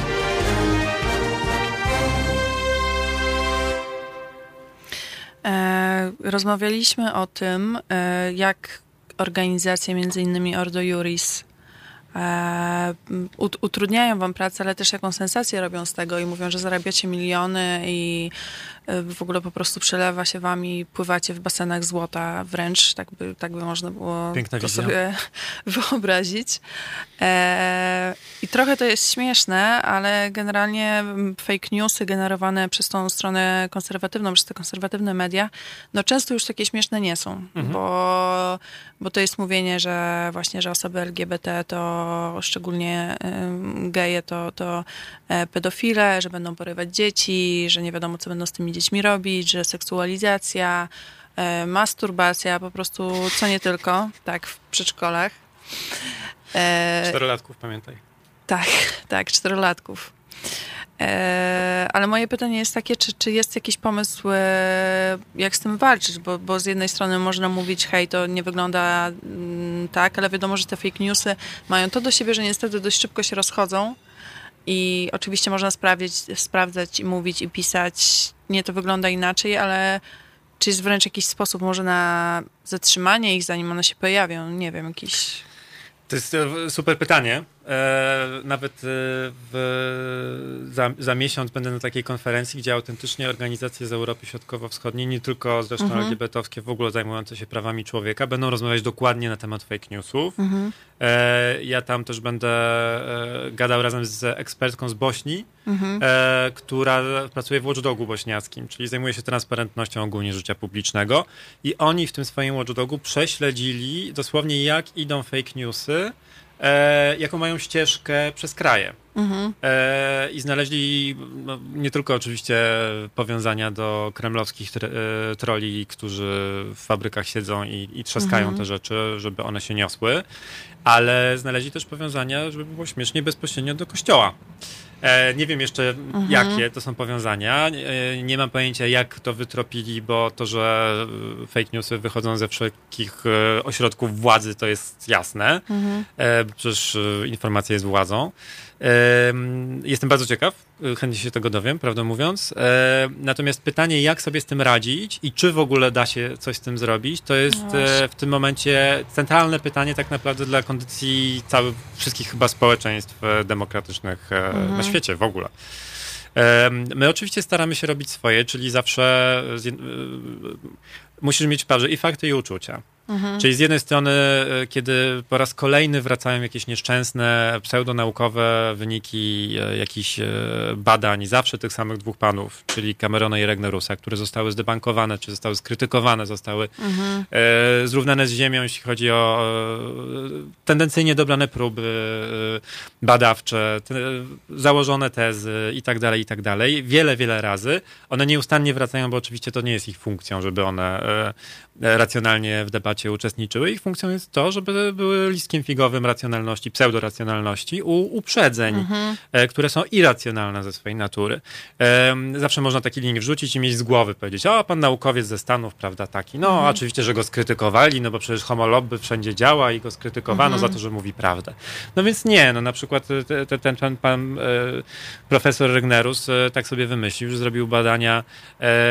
rozmawialiśmy o tym, e, jak organizacje, między innymi Ordo Juris, e, utrudniają wam pracę, ale też jaką sensację robią z tego i mówią, że zarabiacie miliony i e, w ogóle po prostu przelewa się wam i pływacie w basenach złota wręcz, tak by, tak by można było Piękna to wizja. sobie wyobrazić. E, I trochę to jest śmieszne, ale generalnie fake newsy generowane przez tą stronę konserwatywną, przez te konserwatywne media, no często już takie śmieszne nie są, Mhm. bo, bo to jest mówienie, że właśnie, że osoby LGBT to szczególnie geje to, to e, pedofile, że będą porywać dzieci, że nie wiadomo, co będą z tymi dziećmi robić, że seksualizacja, e, masturbacja, po prostu co nie tylko, tak, w przedszkolach. E, Czterolatków, pamiętaj. Tak, tak, czterolatków. E, ale moje pytanie jest takie, czy, czy jest jakiś pomysł, e, jak z tym walczyć? Bo, bo z jednej strony można mówić, hej, to nie wygląda mm, tak, ale wiadomo, że te fake newsy mają to do siebie, że niestety dość szybko się rozchodzą. I oczywiście można sprawdzić, sprawdzać i mówić i pisać, nie to wygląda inaczej, ale czy jest wręcz jakiś sposób może na zatrzymanie ich, zanim one się pojawią? Nie wiem, jakiś... To jest e, super pytanie. E, nawet e, w, za, za, miesiąc będę na takiej konferencji, gdzie autentycznie organizacje z Europy Środkowo-Wschodniej, nie tylko zresztą mhm. LGBT-owskie, w ogóle zajmujące się prawami człowieka, będą rozmawiać dokładnie na temat fake newsów. Mhm. E, ja tam też będę gadał razem z ekspertką z Bośni, mhm. która pracuje w Watchdogu bośniackim, czyli zajmuje się transparentnością ogólnie życia publicznego. I oni w tym swoim Watchdogu prześledzili dosłownie, jak idą fake newsy e, jaką mają ścieżkę przez kraje. Mhm. E, I znaleźli no, nie tylko oczywiście powiązania do kremlowskich tr e, troli, którzy w fabrykach siedzą i, i trzaskają mhm. te rzeczy, żeby one się niosły, ale znaleźli też powiązania, żeby było śmiesznie, bezpośrednio do kościoła. E, nie wiem jeszcze mhm. jakie to są powiązania. E, nie mam pojęcia jak to wytropili, bo to, że e, fake newsy wychodzą ze wszelkich ośrodków władzy to jest jasne. Mhm. Przecież informacja jest władzą. Jestem bardzo ciekaw, chętnie się tego dowiem, prawdę mówiąc. Natomiast pytanie, jak sobie z tym radzić i czy w ogóle da się coś z tym zrobić, to jest no w tym momencie centralne pytanie tak naprawdę dla kondycji całych, wszystkich chyba społeczeństw demokratycznych mhm. na świecie w ogóle. My oczywiście staramy się robić swoje, czyli zawsze musisz mieć w i fakty, i uczucia. Mhm. Czyli z jednej strony, e, kiedy po raz kolejny wracają jakieś nieszczęsne, pseudonaukowe wyniki e, jakichś e, badań, zawsze tych samych dwóch panów, czyli Camerona i Regnerusa, które zostały zdebankowane, czy zostały skrytykowane, zostały mhm. zrównane z ziemią, jeśli chodzi o tendencyjnie dobrane próby badawcze, założone tezy i tak dalej, i tak dalej. Wiele, wiele razy. One nieustannie wracają, bo oczywiście to nie jest ich funkcją, żeby one racjonalnie w debacie uczestniczyły. Ich funkcją jest to, żeby były listkiem figowym racjonalności, pseudoracjonalności u uprzedzeń, mhm. E, które są irracjonalne ze swojej natury. Zawsze można taki link wrzucić i mieć z głowy powiedzieć, o, pan naukowiec ze Stanów, prawda, taki. No, mhm. oczywiście, że go skrytykowali, no bo przecież homolobby wszędzie działa i go skrytykowano mhm. za to, że mówi prawdę. No więc nie, no na przykład ten, ten, ten pan e, profesor Regnerus e, tak sobie wymyślił, że zrobił badania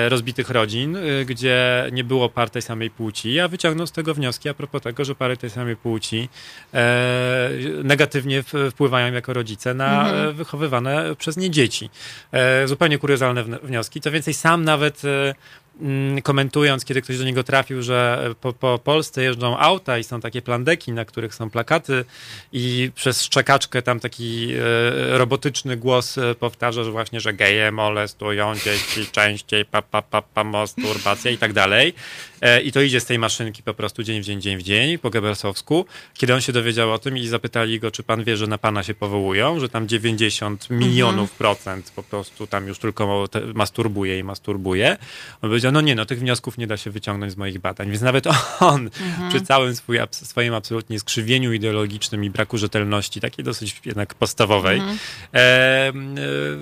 rozbitych rodzin, gdzie nie było par tej samej płci, a wyciągnął z tego wnioski a propos tego, że pary tej samej płci e, negatywnie wpływają jako rodzice na mhm. E, wychowywane przez nie dzieci. E, zupełnie kuriozalne wnioski. Co więcej, sam nawet e, Mm, komentując, kiedy ktoś do niego trafił, że po, po Polsce jeżdżą auta i są takie plandeki, na których są plakaty i przez szczekaczkę tam taki e, robotyczny głos e, powtarza, że właśnie, że geje molestują dzieci częściej, pa, pa, pa, pa, masturbacja i tak dalej. E, I to idzie z tej maszynki po prostu dzień w dzień, dzień w dzień, po Goebbelsowsku. Kiedy on się dowiedział o tym i zapytali go, czy pan wie, że na pana się powołują, że tam 90 milionów mhm. procent po prostu tam już tylko masturbuje i masturbuje. On powiedział, no nie, no tych wniosków nie da się wyciągnąć z moich badań. Więc nawet on mhm. przy całym swój, swoim absolutnie skrzywieniu ideologicznym i braku rzetelności, takiej dosyć jednak podstawowej, mhm. e,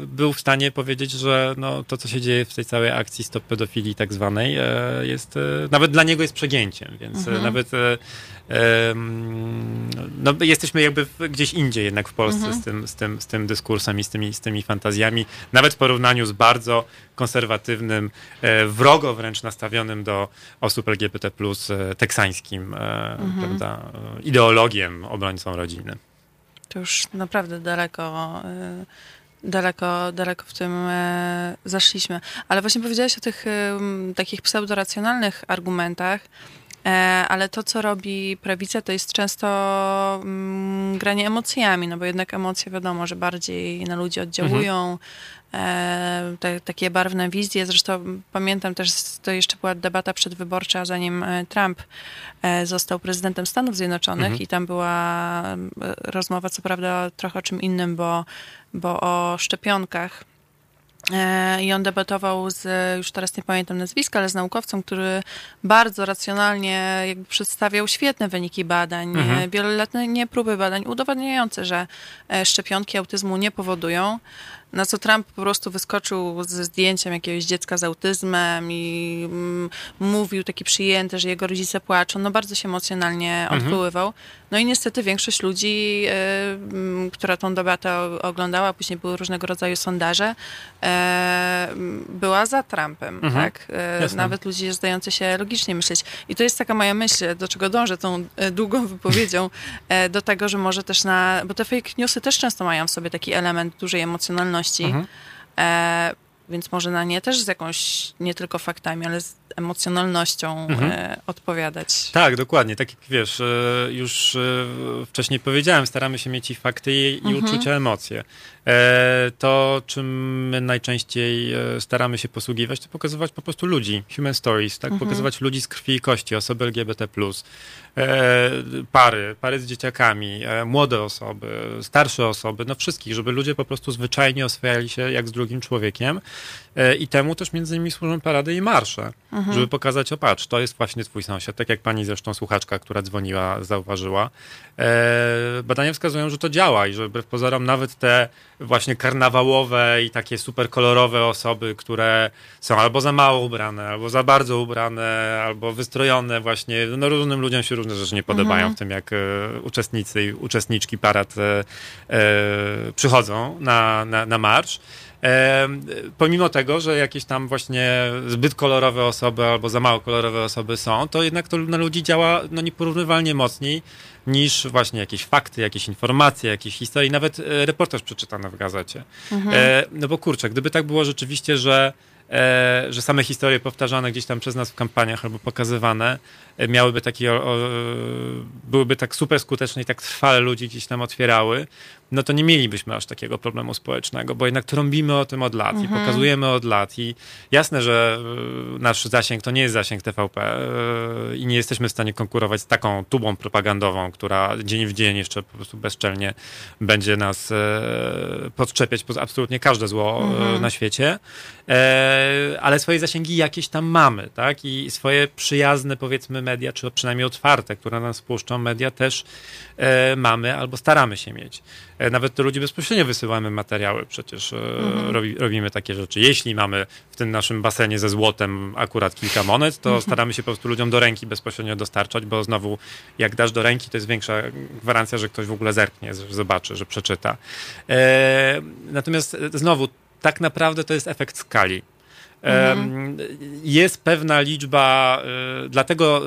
był w stanie powiedzieć, że no, to, co się dzieje w tej całej akcji Stop Pedofilii tak zwanej, e, jest, e, nawet dla niego jest przegięciem, więc e, mhm. nawet e, no, jesteśmy jakby gdzieś indziej jednak w Polsce mhm. z, tym, z, tym, z tym dyskursem i z tymi, z tymi fantazjami, nawet w porównaniu z bardzo konserwatywnym, e, wrogo wręcz nastawionym do osób LGBT+, teksańskim, mhm. prawda, ideologiem obrońcą rodziny. To już naprawdę daleko daleko, daleko w tym zaszliśmy. Ale właśnie powiedziałeś o tych takich pseudoracjonalnych argumentach, E, ale to, co robi prawica, to jest często mm, granie emocjami, no bo jednak emocje wiadomo, że bardziej na ludzi oddziałują. Mhm. Te, takie barwne wizje. Zresztą pamiętam też, to jeszcze była debata przedwyborcza, zanim e, Trump został prezydentem Stanów Zjednoczonych mhm. i tam była rozmowa, co prawda, trochę o czym innym, bo, bo o szczepionkach E, I on debatował z, już teraz nie pamiętam nazwiska, ale z naukowcem, który bardzo racjonalnie jakby przedstawiał świetne wyniki badań, mhm. wieloletnie próby badań udowadniające, że e, szczepionki autyzmu nie powodują. Na co Trump po prostu wyskoczył ze zdjęciem jakiegoś dziecka z autyzmem i mm, mówił taki przyjęty, że jego rodzice płaczą. No bardzo się emocjonalnie mhm. odpływał. No i niestety większość ludzi, y, która tą debatę oglądała, później były różnego rodzaju sondaże, y, była za Trumpem, mhm. tak? Y, nawet ludzie zdający się logicznie myśleć. I to jest taka moja myśl, do czego dążę tą długą wypowiedzią, do tego, że może też na... Bo te fake newsy też często mają w sobie taki element dużej emocjonalności. Mhm. E, więc może na nie też z jakąś, nie tylko faktami, ale z emocjonalnością mhm. e, odpowiadać. Tak, dokładnie. Tak jak wiesz, e, już e, wcześniej powiedziałem, staramy się mieć i fakty, i, mhm. uczucia, emocje. E, to, czym my najczęściej e, staramy się posługiwać, to pokazywać po prostu ludzi, human stories, tak? Mhm. Pokazywać ludzi z krwi i kości, osoby LGBT+, pary, pary z dzieciakami, młode osoby, starsze osoby, no wszystkich, żeby ludzie po prostu zwyczajnie oswajali się jak z drugim człowiekiem i temu też między innymi służą parady i marsze, mhm. żeby pokazać, o patrz, to jest właśnie twój sąsiad, tak jak pani zresztą słuchaczka, która dzwoniła, zauważyła. Badania wskazują, że to działa i że wbrew pozorom nawet te właśnie karnawałowe i takie super kolorowe osoby, które są albo za mało ubrane, albo za bardzo ubrane, albo wystrojone właśnie. No różnym ludziom się różne rzeczy nie podobają mhm. w tym, jak e, uczestnicy i uczestniczki parad e, e, przychodzą na, na, na marsz. E, pomimo tego, że jakieś tam właśnie zbyt kolorowe osoby albo za mało kolorowe osoby są, to jednak to na ludzi działa no, nieporównywalnie mocniej niż właśnie jakieś fakty, jakieś informacje, jakieś historie, nawet e, reportaż przeczytany w gazecie. Mhm. E, no bo kurczę, gdyby tak było rzeczywiście, że e, że same historie powtarzane gdzieś tam przez nas w kampaniach albo pokazywane e, miałyby taki, o, o, byłyby tak super skuteczne i tak trwale ludzi gdzieś tam otwierały, no to nie mielibyśmy aż takiego problemu społecznego, bo jednak trąbimy o tym od lat mhm. i pokazujemy od lat i jasne, że e, nasz zasięg to nie jest zasięg TVP e, i nie jesteśmy w stanie konkurować z taką tubą propagandową, która dzień w dzień jeszcze po prostu bezczelnie będzie nas podczepiać pod absolutnie każde zło mhm. na świecie, ale swoje zasięgi jakieś tam mamy, tak? I swoje przyjazne, powiedzmy, media, czy przynajmniej otwarte, które nas puszczą, media też e, mamy albo staramy się mieć. E, nawet do ludzi bezpośrednio wysyłamy materiały, przecież e, mhm. robi, robimy takie rzeczy. Jeśli mamy w tym naszym basenie ze złotem akurat kilka monet, to mhm. staramy się po prostu ludziom do ręki bezpośrednio dostarczać, bo znowu jak dasz do ręki, to jest większa gwarancja, że ktoś w ogóle zerknie, że zobaczy, że przeczyta. E, natomiast znowu, tak naprawdę to jest efekt skali. Mhm. Jest pewna liczba, y, dlatego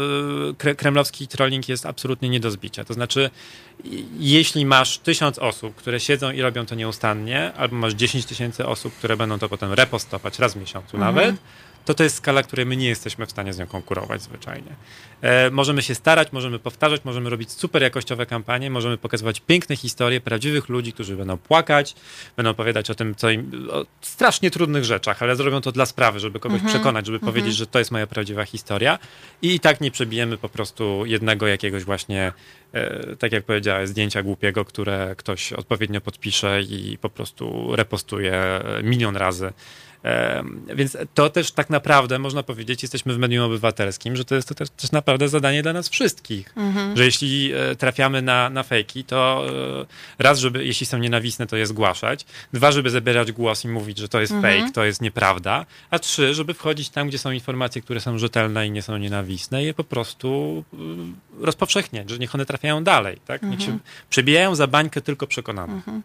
y, kremlowski trolling jest absolutnie nie do zbicia. To znaczy, jeśli masz tysiąc osób, które siedzą i robią to nieustannie, albo masz 10 tysięcy osób, które będą to potem repostować raz w miesiącu mhm. nawet, to to jest skala, której my nie jesteśmy w stanie z nią konkurować zwyczajnie. E, możemy się starać, możemy powtarzać, możemy robić super jakościowe kampanie, możemy pokazywać piękne historie prawdziwych ludzi, którzy będą płakać, będą opowiadać o tym, co im, o strasznie trudnych rzeczach, ale zrobią to dla sprawy, żeby kogoś mhm. przekonać, żeby mhm. powiedzieć, że to jest moja prawdziwa historia i, i tak nie przebijemy po prostu jednego jakiegoś właśnie e, tak jak powiedziałem, zdjęcia głupiego, które ktoś odpowiednio podpisze i po prostu repostuje milion razy. Więc to też tak naprawdę można powiedzieć, jesteśmy w medium obywatelskim, że to jest to też, też naprawdę zadanie dla nas wszystkich. Mhm. Że jeśli e, trafiamy na, na fejki, to e, raz, żeby jeśli są nienawistne, to je zgłaszać. Dwa, żeby zabierać głos i mówić, że to jest mhm. fake, to jest nieprawda. A trzy, żeby wchodzić tam, gdzie są informacje, które są rzetelne i nie są nienawistne i je po prostu e, rozpowszechniać, że niech one trafiają dalej. Tak? Niech mhm. się przebijają za bańkę tylko przekonanych. Mhm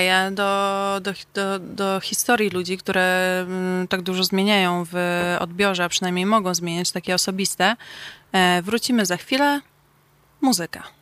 ja do, do, do, do historii ludzi, które mm, tak dużo zmieniają w odbiorze, a przynajmniej mogą zmieniać takie osobiste. E, wrócimy za chwilę. Muzyka.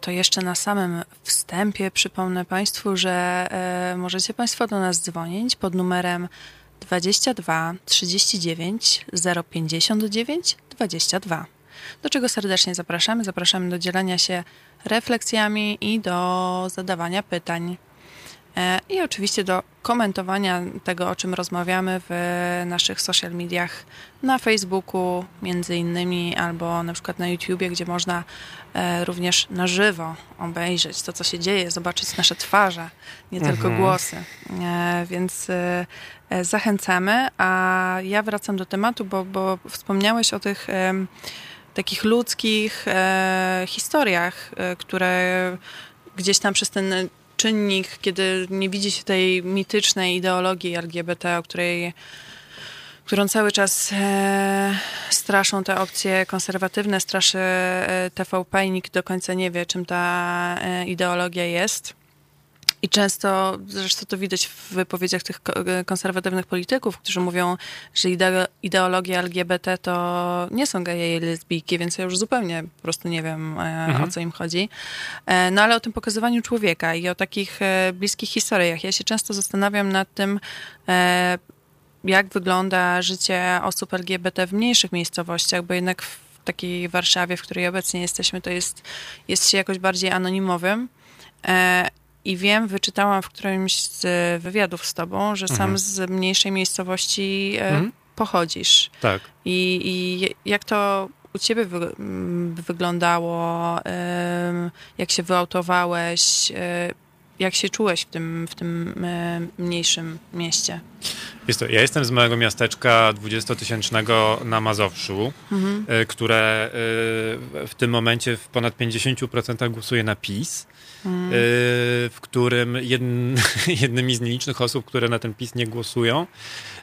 To jeszcze na samym wstępie przypomnę Państwu, że e, możecie Państwo do nas dzwonić pod numerem 22 39 059 22. Do czego serdecznie zapraszamy. Zapraszamy do dzielenia się refleksjami i do zadawania pytań. E, I oczywiście do komentowania tego, o czym rozmawiamy w naszych social mediach, na Facebooku między innymi, albo na przykład na YouTubie, gdzie można e, również na żywo obejrzeć to, co się dzieje, zobaczyć nasze twarze, nie mhm. tylko głosy. E, więc zachęcamy, a ja wracam do tematu, bo, bo wspomniałeś o tych takich ludzkich historiach, które gdzieś tam przez ten czynnik, kiedy nie widzi się tej mitycznej ideologii LGBT, o której którą cały czas e, straszą te opcje konserwatywne, straszy e, TVP i nikt do końca nie wie, czym ta e, ideologia jest. I często, zresztą to widać w wypowiedziach tych konserwatywnych polityków, którzy mówią, że ideologia LGBT to nie są geje i lesbijki, więc ja już zupełnie po prostu nie wiem, e, mhm. o co im chodzi. E, no ale o tym pokazywaniu człowieka i o takich e, bliskich historiach. Ja się często zastanawiam nad tym, jak wygląda życie osób LGBT w mniejszych miejscowościach, bo jednak w takiej Warszawie, w której obecnie jesteśmy, to jest, jest się jakoś bardziej anonimowym. I wiem, wyczytałam w którymś z wywiadów z tobą, że sam mhm. z mniejszej miejscowości e, mhm. pochodzisz. Tak. I, I jak to u ciebie wy, wyglądało? Jak się wyautowałeś? E, jak się czułeś w tym, w tym e, mniejszym mieście? Jest to, ja jestem z małego miasteczka 20-tysięcznego na Mazowszu, mhm. które w tym momencie w ponad 50% głosuje na PiS. Mm. w którym jedn, jednymi z nielicznych osób, które na ten PiS nie głosują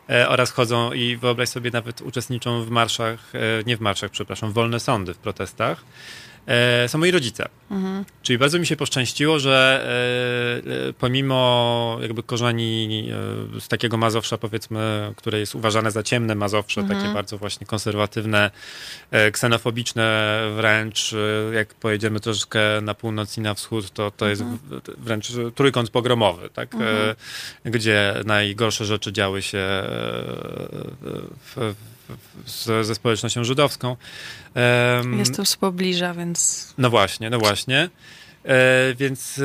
e, oraz chodzą i wyobraź sobie nawet uczestniczą w marszach, e, nie w marszach, przepraszam, wolne sądy w protestach e, są moi rodzice. Mhm. Czyli bardzo mi się poszczęściło, że e, e pomimo jakby korzeni e, z takiego Mazowsza, powiedzmy, które jest uważane za ciemne Mazowsze, mhm. takie bardzo właśnie konserwatywne, e, ksenofobiczne wręcz, e, jak pojedziemy troszeczkę na północ i na wschód, to, to jest mhm. wręcz trójkąt pogromowy, tak? Mhm. gdzie najgorsze rzeczy działy się w, z, ze społecznością żydowską. Um, Jestem z pobliża, więc... No właśnie, no właśnie. E, więc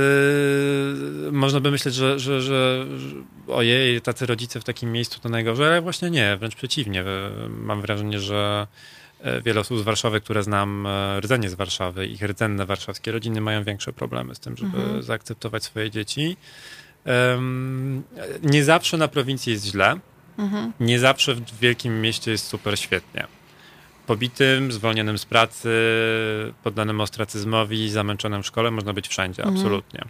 e, można by myśleć, że, że, że, że ojej, tacy rodzice w takim miejscu to najgorzej, ale właśnie nie, wręcz przeciwnie. E, mam wrażenie, że e, wiele osób z Warszawy, które znam, e, rdzenie z Warszawy, ich rdzenne warszawskie rodziny mają większe problemy z tym, żeby mhm. zaakceptować swoje dzieci. Um, nie zawsze na prowincji jest źle. Mhm. Nie zawsze w wielkim mieście jest super świetnie. Pobitym, zwolnionym z pracy, poddanym ostracyzmowi, zamęczonym w szkole można być wszędzie, mhm. absolutnie.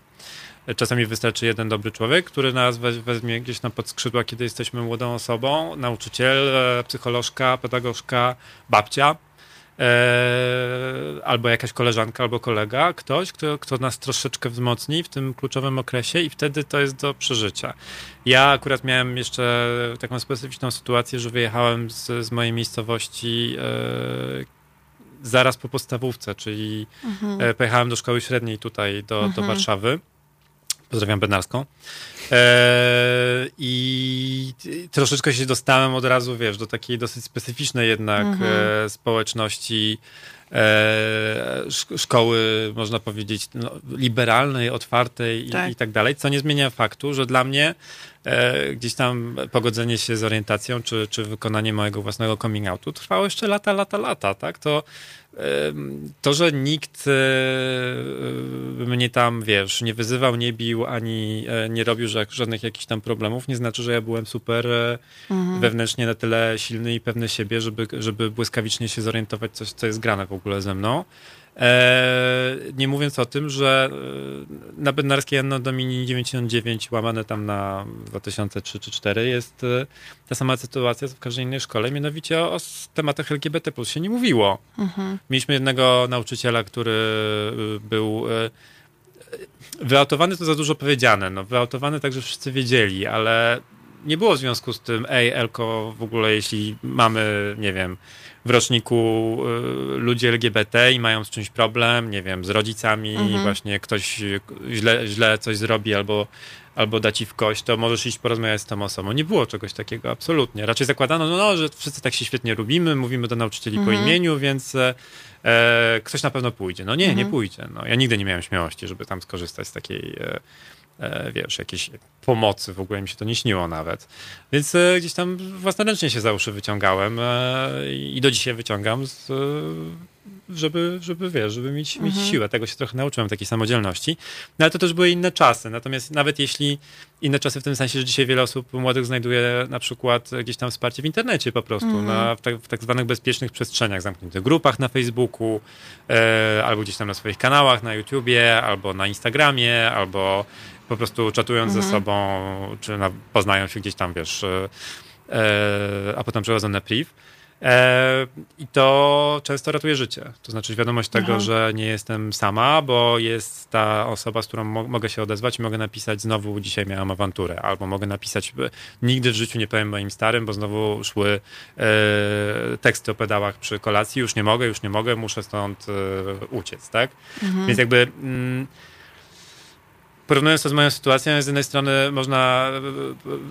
Czasami wystarczy jeden dobry człowiek, który nas weźmie gdzieś na podskrzydła, kiedy jesteśmy młodą osobą, nauczyciel, psycholożka, pedagogzka, babcia, albo jakaś koleżanka, albo kolega, ktoś, kto, kto nas troszeczkę wzmocni w tym kluczowym okresie i wtedy to jest do przeżycia. Ja akurat miałem jeszcze taką specyficzną sytuację, że wyjechałem z, z mojej miejscowości e, zaraz po podstawówce, czyli mhm. E, pojechałem do szkoły średniej tutaj do, mhm. do Warszawy. Pozdrawiam Benarską. Eee, I troszeczkę się dostałem od razu, wiesz, do takiej dosyć specyficznej jednak mhm. e, społeczności e, szkoły, można powiedzieć, no, liberalnej, otwartej tak. I, i tak dalej, co nie zmienia faktu, że dla mnie e, gdzieś tam pogodzenie się z orientacją, czy, czy wykonanie mojego własnego coming outu trwało jeszcze lata, lata, lata, tak? To to, że nikt e, mnie tam, wiesz, nie wyzywał, nie bił, ani e, nie robił żadnych jakichś tam problemów, nie znaczy, że ja byłem super mhm. wewnętrznie na tyle silny i pewny siebie, żeby, żeby błyskawicznie się zorientować, coś, co jest grane w ogóle ze mną. E, nie mówiąc o tym, że e, na Bednarskiej Anno Domini 99 łamane tam na 2003 czy 2004 jest e, ta sama sytuacja co w każdej innej szkole, mianowicie o, o tematach LGBT plus się nie mówiło. Mhm. Mieliśmy jednego nauczyciela, który był wyautowany to za dużo powiedziane, no wyautowany tak, że wszyscy wiedzieli, ale nie było w związku z tym, ej, Elko, w ogóle jeśli mamy, nie wiem, w roczniku y, ludzi LGBT i mają z czymś problem, nie wiem, z rodzicami, mhm. właśnie ktoś źle, źle coś zrobi albo, albo da ci w kość, to możesz iść porozmawiać z tą osobą. Nie było czegoś takiego, absolutnie. Raczej zakładano, no, no że wszyscy tak się świetnie lubimy, mówimy do nauczycieli mhm. po imieniu, więc e, e, ktoś na pewno pójdzie. No nie, mhm. nie pójdzie. No, ja nigdy nie miałem śmiałości, żeby tam skorzystać z takiej... E, wiesz, jakiejś pomocy, w ogóle mi się to nie śniło nawet. Więc e, gdzieś tam własnoręcznie się za uszy wyciągałem e, i do dzisiaj wyciągam, z, żeby, żeby, wiesz, żeby mieć, mhm. mieć siłę. Tego się trochę nauczyłem, takiej samodzielności. No ale to też były inne czasy. Natomiast nawet jeśli inne czasy w tym sensie, że dzisiaj wiele osób młodych znajduje na przykład gdzieś tam wsparcie w internecie po prostu, mhm. na, w, tak, w tak zwanych bezpiecznych przestrzeniach, zamkniętych grupach na Facebooku, e, albo gdzieś tam na swoich kanałach na YouTubie, albo na Instagramie, albo po prostu czatując mhm. ze sobą, czy na, poznają się gdzieś tam, wiesz, e, e, a potem przechodzą na priv. E, I to często ratuje życie. To znaczy świadomość tego, Aha. że nie jestem sama, bo jest ta osoba, z którą mo mogę się odezwać i mogę napisać znowu dzisiaj miałam awanturę, albo mogę napisać nigdy w życiu nie powiem moim starym, bo znowu szły e, teksty o pedałach przy kolacji, już nie mogę, już nie mogę, muszę stąd e, uciec, tak? Mhm. Więc jakby... Mm, porównując to z moją sytuacją, z jednej strony można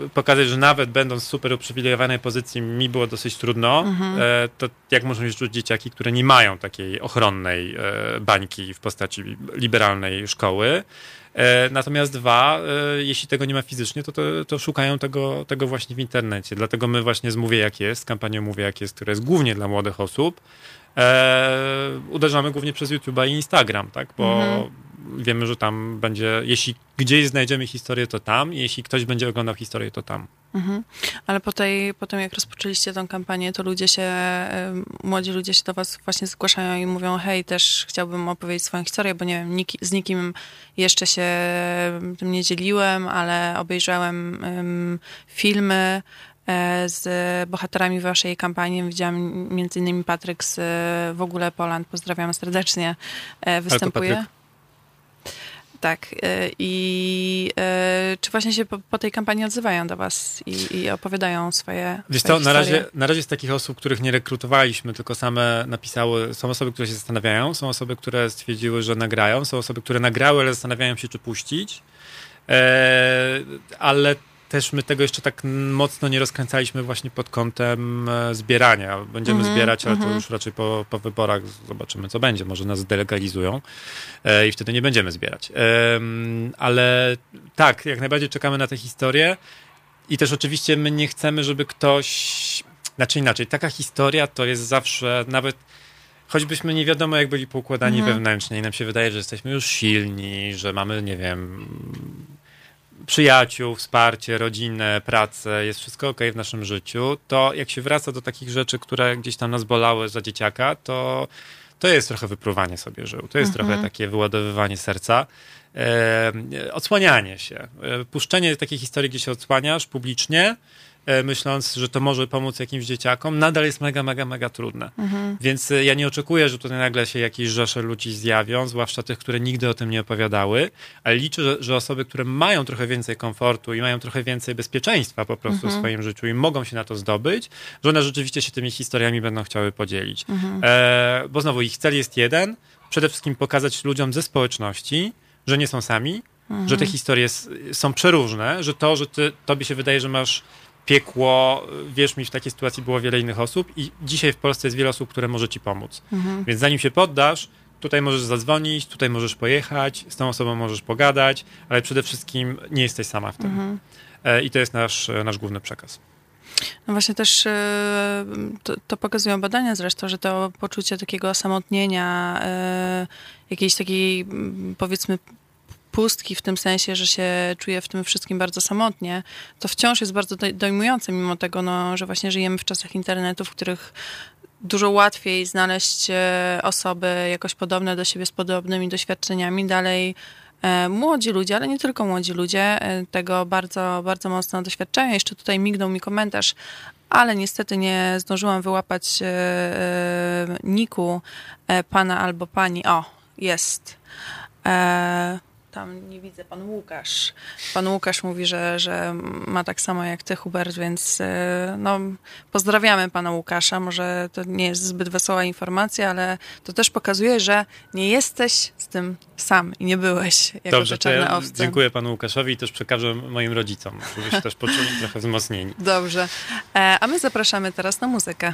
e, pokazać, że nawet będąc w super uprzywilejowanej pozycji, mi było dosyć trudno, mhm. E, to jak można się czuć dzieciaki, które nie mają takiej ochronnej e, bańki w postaci liberalnej szkoły. Natomiast dwa, jeśli tego nie ma fizycznie, to, to, to, szukają tego, tego właśnie w internecie. Dlatego my właśnie z Mówię Jak Jest, kampanią Mówię Jak Jest, która jest głównie dla młodych osób, e, uderzamy głównie przez YouTube'a i Instagram, tak? Bo mhm wiemy, że tam będzie, jeśli gdzieś znajdziemy historię, to tam, jeśli ktoś będzie oglądał historię, to tam. Mhm. Ale po tej, potem jak rozpoczęliście tą kampanię, to ludzie się, młodzi ludzie się do was właśnie zgłaszają i mówią, hej, też chciałbym opowiedzieć swoją historię, bo nie wiem, nik, z nikim jeszcze się tym nie dzieliłem, ale obejrzałem um, filmy e, z bohaterami waszej kampanii. Widziałam między innymi Patryk z w ogóle Poland, pozdrawiam serdecznie, e, występuje tak. E, I e, czy właśnie się po, po, tej kampanii odzywają do was i, i opowiadają swoje Wiesz co, na razie, na razie z takich osób, których nie rekrutowaliśmy, tylko same napisały, są osoby, które się zastanawiają, są osoby, które stwierdziły, że nagrają, są osoby, które nagrały, ale zastanawiają się, czy puścić. E, ale też my tego jeszcze tak mocno nie rozkręcaliśmy właśnie pod kątem e, zbierania. Będziemy mm -hmm, zbierać, ale mm -hmm. to mhm. już raczej po, po wyborach zobaczymy, co będzie. Może nas delegalizują e, i wtedy nie będziemy zbierać. Ale tak, jak najbardziej czekamy na tę historię i też oczywiście my nie chcemy, żeby ktoś... Znaczy inaczej, taka historia to jest zawsze nawet choćbyśmy nie wiadomo, jak byli poukładani mhm. wewnętrznie i nam się wydaje, że jesteśmy już silni, że mamy, nie wiem, przyjaciół, wsparcie, rodzinę, pracę, jest wszystko ok w naszym życiu, to jak się wraca do takich rzeczy, które gdzieś tam nas bolały za dzieciaka, to, to jest trochę wypruwanie sobie żył. To jest mhm. trochę takie wyładowywanie serca. E, odsłanianie się. E, puszczenie takiej historii, gdzie się odsłaniasz publicznie, myśląc, że to może pomóc jakimś dzieciakom, nadal jest mega, mega, mega trudne. Mhm. Więc e, ja nie oczekuję, że tutaj nagle się jakieś rzesze ludzi zjawią, zwłaszcza tych, które nigdy o tym nie opowiadały, ale liczę, że, że osoby, które mają trochę więcej komfortu i mają trochę więcej bezpieczeństwa po prostu mhm. w swoim życiu i mogą się na to zdobyć, że one rzeczywiście się tymi historiami będą chciały podzielić. Mhm. E, bo znowu ich cel jest jeden, przede wszystkim pokazać ludziom ze społeczności, że nie są sami, że te mhm. historie są przeróżne, że to, że ty, tobie się wydaje, że masz piekło, wierz mi, w takiej sytuacji było wiele innych osób i dzisiaj w Polsce jest wiele osób, które może ci pomóc. Mhm. Więc zanim się poddasz, tutaj możesz zadzwonić, tutaj możesz pojechać, z tą osobą możesz pogadać, ale przede wszystkim nie jesteś sama w tym. Mhm. E, I to jest nasz, nasz główny przekaz. No właśnie też e, to, to, pokazują badania zresztą, że to poczucie takiego osamotnienia, e, jakiejś takiej powiedzmy pustki w tym sensie, że się czuję w tym wszystkim bardzo samotnie, to wciąż jest bardzo dojmujące, mimo tego, no, że właśnie żyjemy w czasach internetu, w których dużo łatwiej znaleźć e, osoby jakoś podobne do siebie z podobnymi doświadczeniami. Dalej e, młodzi ludzie, ale nie tylko młodzi ludzie, e, tego bardzo, bardzo mocno doświadczają. Jeszcze tutaj mignął mi komentarz, ale niestety nie zdążyłam wyłapać niku pana albo pani. O, jest. Tam nie widzę, pan Łukasz. Pan Łukasz mówi, że, że ma tak samo jak ty, Hubert, więc e, no, pozdrawiamy pana Łukasza. Może to nie jest zbyt wesoła informacja, ale to też pokazuje, że nie jesteś z tym sam i nie byłeś jako Dobrze, to ja owce. dziękuję panu Łukaszowi i też przekażę moim rodzicom, żeby się też poczuli trochę wzmocnieni. Dobrze. E, a my zapraszamy teraz na muzykę.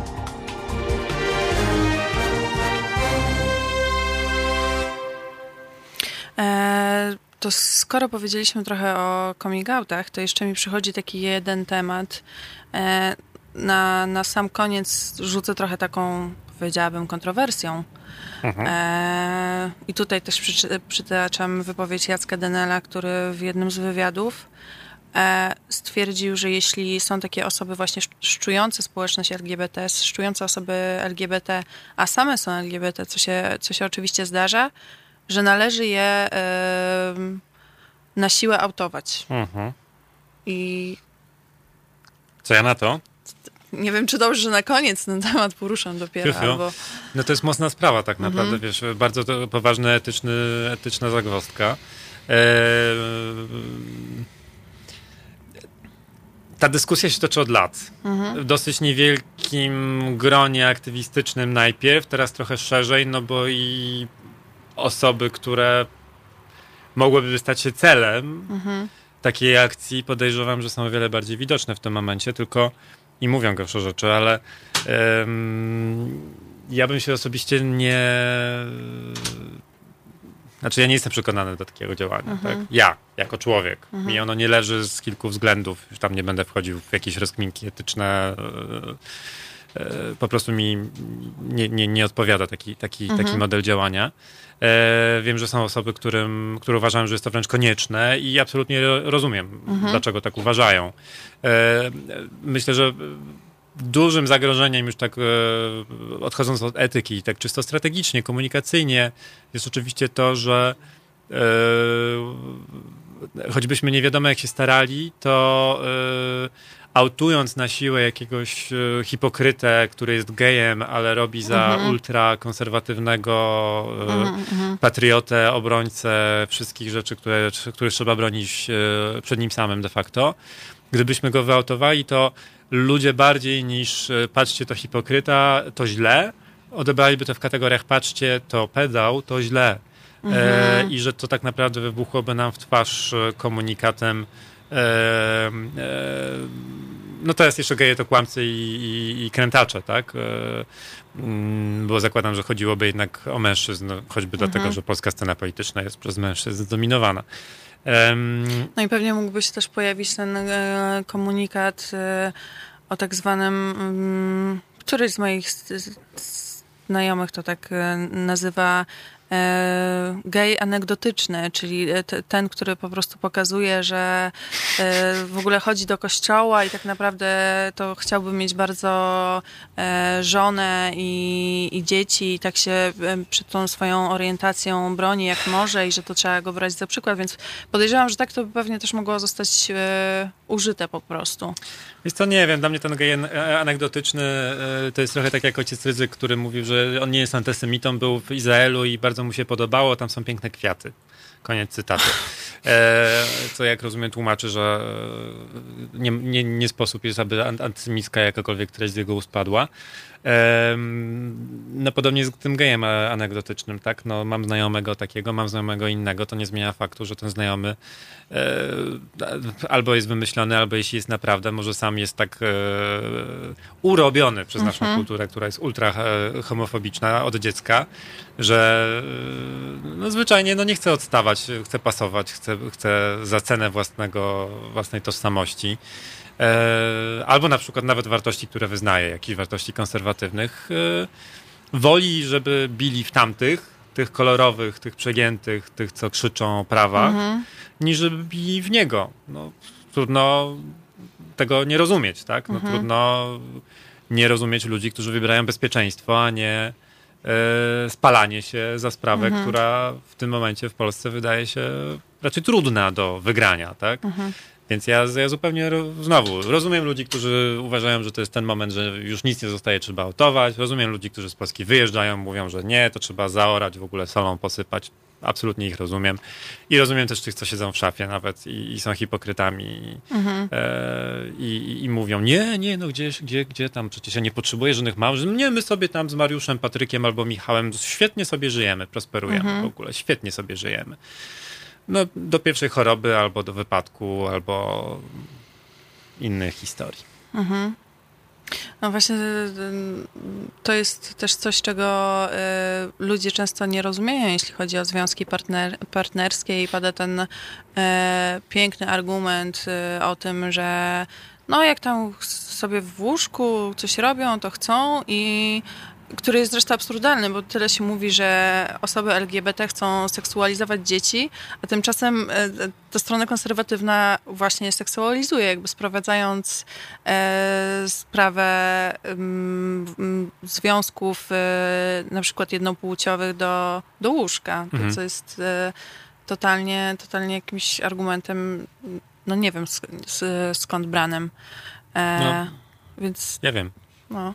To skoro powiedzieliśmy trochę o coming outach, to jeszcze mi przychodzi taki jeden temat. E, na, na sam koniec rzucę trochę taką, powiedziałabym, kontrowersją. E, I tutaj też przytaczam wypowiedź Jacka Denela, który w jednym z wywiadów e, stwierdził, że jeśli są takie osoby właśnie sz- szczujące społeczność LGBT, szczujące osoby LGBT, a same są LGBT, co się, co się oczywiście zdarza, że należy je na siłę autować. Mhm. I Co ja na to? nie wiem, czy dobrze, że na koniec ten temat poruszam dopiero, Fiu, albo... No to jest mocna sprawa tak naprawdę, Mhm. wiesz, bardzo to poważna etyczny, etyczna zagwozdka. Eee, ta dyskusja się toczy od lat. W dosyć niewielkim gronie aktywistycznym najpierw, teraz trochę szerzej, no bo i osoby, które mogłyby stać się celem takiej akcji, podejrzewam, że są o wiele bardziej widoczne w tym momencie, tylko i mówią gorsze rzeczy, ale ja bym się osobiście nie. Znaczy, ja nie jestem przekonany do takiego działania. Tak? Ja, jako człowiek. Mi ono nie leży z kilku względów. Już tam nie będę wchodził w jakieś rozkminki etyczne. e, e, Po prostu mi nie, nie, nie odpowiada taki, taki, taki model działania. E, wiem, że są osoby, którym, które uważają, że jest to wręcz konieczne i absolutnie rozumiem, dlaczego tak uważają. E, myślę, że dużym zagrożeniem, już tak e, odchodząc od etyki, tak czysto strategicznie, komunikacyjnie, jest oczywiście to, że choćbyśmy nie wiadomo jak się starali, to autując na siłę jakiegoś e, hipokrytę, który jest gejem, ale robi za ultrakonserwatywnego e, patriotę, obrońcę wszystkich rzeczy, które, które trzeba bronić e, przed nim samym de facto, gdybyśmy go wyautowali, to ludzie bardziej niż patrzcie to hipokryta, to źle, odebraliby to w kategoriach patrzcie to pedał, to źle. E, I że to tak naprawdę wybuchłoby nam w twarz komunikatem e, e, no jest jeszcze geje to kłamcy i, i, i krętacze, tak? E, mm, bo zakładam, że chodziłoby jednak o mężczyzn, no, choćby dlatego, że polska scena polityczna jest przez mężczyzn zdominowana. No i pewnie mógłby się też pojawić ten e, komunikat e, o tak zwanym, mm, któryś z moich znajomych to tak nazywa gej anegdotyczny, czyli e, te- ten, który po prostu pokazuje, że e, w ogóle chodzi do kościoła i tak naprawdę to chciałby mieć bardzo e, żonę i, i dzieci i tak się e, przed tą swoją orientacją broni jak może i że to trzeba go brać za przykład, więc podejrzewam, że tak to pewnie też mogło zostać e, użyte po prostu. Wiesz co, nie wiem, dla mnie ten gej an- anegdotyczny e, to jest trochę tak jak ojciec Ryzyk, który mówił, że on nie jest antysemitą, był w Izraelu i bardzo mu się podobało, tam są piękne kwiaty. Koniec cytatu. E, co jak rozumiem tłumaczy, że e, nie, nie, nie sposób jest, aby an- antysemicka jakakolwiek treść z jego ust padła. E, no podobnie z tym gejem a- anegdotycznym, tak? No mam znajomego takiego, mam znajomego innego, to nie zmienia faktu, że ten znajomy e, albo jest wymyślony, albo jeśli jest naprawdę, może sam jest tak e, urobiony przez naszą kulturę, która jest ultra e, homofobiczna od dziecka, że e, no, zwyczajnie no, nie chce odstawać, chce pasować, chce, chce za cenę własnego, własnej tożsamości. E, albo na przykład nawet wartości, które wyznaje, jakichś wartości konserwatywnych, e, woli, żeby bili w tamtych, tych kolorowych, tych przegiętych, tych, co krzyczą o prawach, Mhm. niż żeby bili w niego. No, trudno tego nie rozumieć, tak? No, Mhm. Trudno nie rozumieć ludzi, którzy wybierają bezpieczeństwo, a nie spalanie się za sprawę, Mhm. która w tym momencie w Polsce wydaje się raczej trudna do wygrania, tak? Mhm. Więc ja, ja zupełnie znowu rozumiem ludzi, którzy uważają, że to jest ten moment, że już nic nie zostaje, trzeba autować. Rozumiem ludzi, którzy z Polski wyjeżdżają, mówią, że nie, to trzeba zaorać, w ogóle solą posypać. Absolutnie ich rozumiem. I rozumiem też tych, co siedzą w szafie nawet i, i są hipokrytami i, Mhm. e, i, i mówią, nie, nie, no gdzie, gdzie, gdzie tam, przecież ja nie potrzebuję żadnych małżeństw. Nie, my sobie tam z Mariuszem, Patrykiem albo Michałem świetnie sobie żyjemy, prosperujemy Mhm. w ogóle, świetnie sobie żyjemy. No, do pierwszej choroby, albo do wypadku, albo innych historii. Mhm. No właśnie y, to jest też coś, czego y, ludzie często nie rozumieją, jeśli chodzi o związki partner, partnerskie i pada ten y, piękny argument y, o tym, że no jak tam sobie w łóżku coś robią, to chcą i który jest zresztą absurdalny, bo tyle się mówi, że osoby LGBT chcą seksualizować dzieci, a tymczasem e, ta strona konserwatywna właśnie seksualizuje, jakby sprowadzając e, sprawę mm, mm, związków e, na przykład jednopłciowych do, do łóżka, to Mhm. co jest totalnie, totalnie jakimś argumentem, no nie wiem skąd branym. E, No. Więc Ja wiem. no,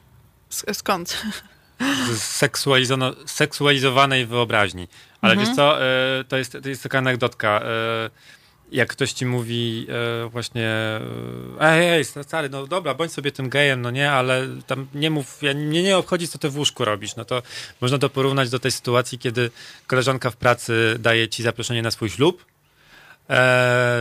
sk- skąd? seksualizowanej wyobraźni. Ale Mhm. wiesz co, e, to jest, to jest taka anegdotka. e, Jak ktoś ci mówi e, właśnie ej, ej, stary, no dobra, bądź sobie tym gejem, no nie, ale tam nie mów, ja, mnie nie obchodzi, co ty w łóżku robisz. No to można to porównać do tej sytuacji, kiedy koleżanka w pracy daje ci zaproszenie na swój ślub, E,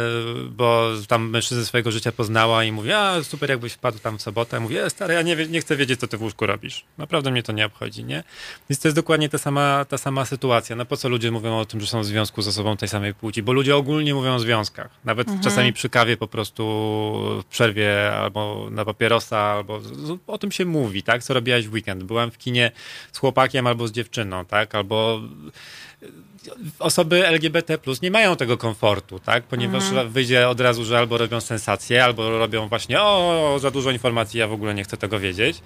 bo tam mężczyznę swojego życia poznała i mówi, a super jakbyś wpadł tam w sobotę. Mówi, e, stary, ja nie, nie chcę wiedzieć, co ty w łóżku robisz. Naprawdę mnie to nie obchodzi, nie? Więc to jest dokładnie ta sama, ta sama sytuacja. No po co ludzie mówią o tym, że są w związku z osobą tej samej płci? Bo ludzie ogólnie mówią o związkach. Nawet Mhm. czasami przy kawie po prostu w przerwie albo na papierosa, albo o tym się mówi, tak? Co robiłaś w weekend? Byłam w kinie z chłopakiem albo z dziewczyną, tak? Albo osoby LGBT nie mają tego komfortu, tak? Ponieważ Mhm. wyjdzie od razu, że albo robią sensację, albo robią właśnie o, za dużo informacji, ja w ogóle nie chcę tego wiedzieć.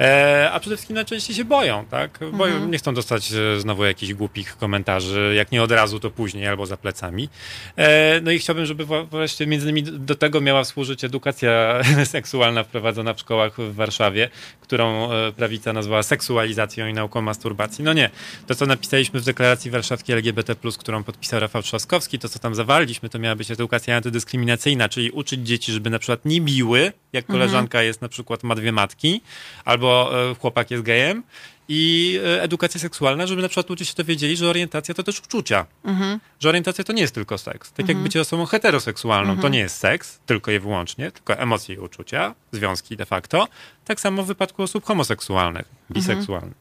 E, a przede wszystkim najczęściej się boją, tak? Boją, Mhm. nie chcą dostać e, znowu jakichś głupich komentarzy, jak nie od razu, to później, albo za plecami. E, no i chciałbym, żeby właśnie między innymi do tego miała służyć edukacja seksualna wprowadzona w szkołach w Warszawie, którą e, prawica nazwała seksualizacją i nauką masturbacji. No nie. To, co napisaliśmy w deklaracji warszawskiej LGBT+, którą podpisał Rafał Trzaskowski, to, co tam zawarliśmy, to miała być edukacja antydyskryminacyjna, czyli uczyć dzieci, żeby na przykład nie biły, jak koleżanka jest na przykład ma dwie matki, albo e, chłopak jest gejem, i e, edukacja seksualna, żeby na przykład ludzie się dowiedzieli, że orientacja to też uczucia. Mhm. Że orientacja to nie jest tylko seks. Tak jak bycie osobą heteroseksualną to nie jest seks, tylko i wyłącznie, tylko emocje i uczucia, związki de facto. Tak samo w wypadku osób homoseksualnych, biseksualnych.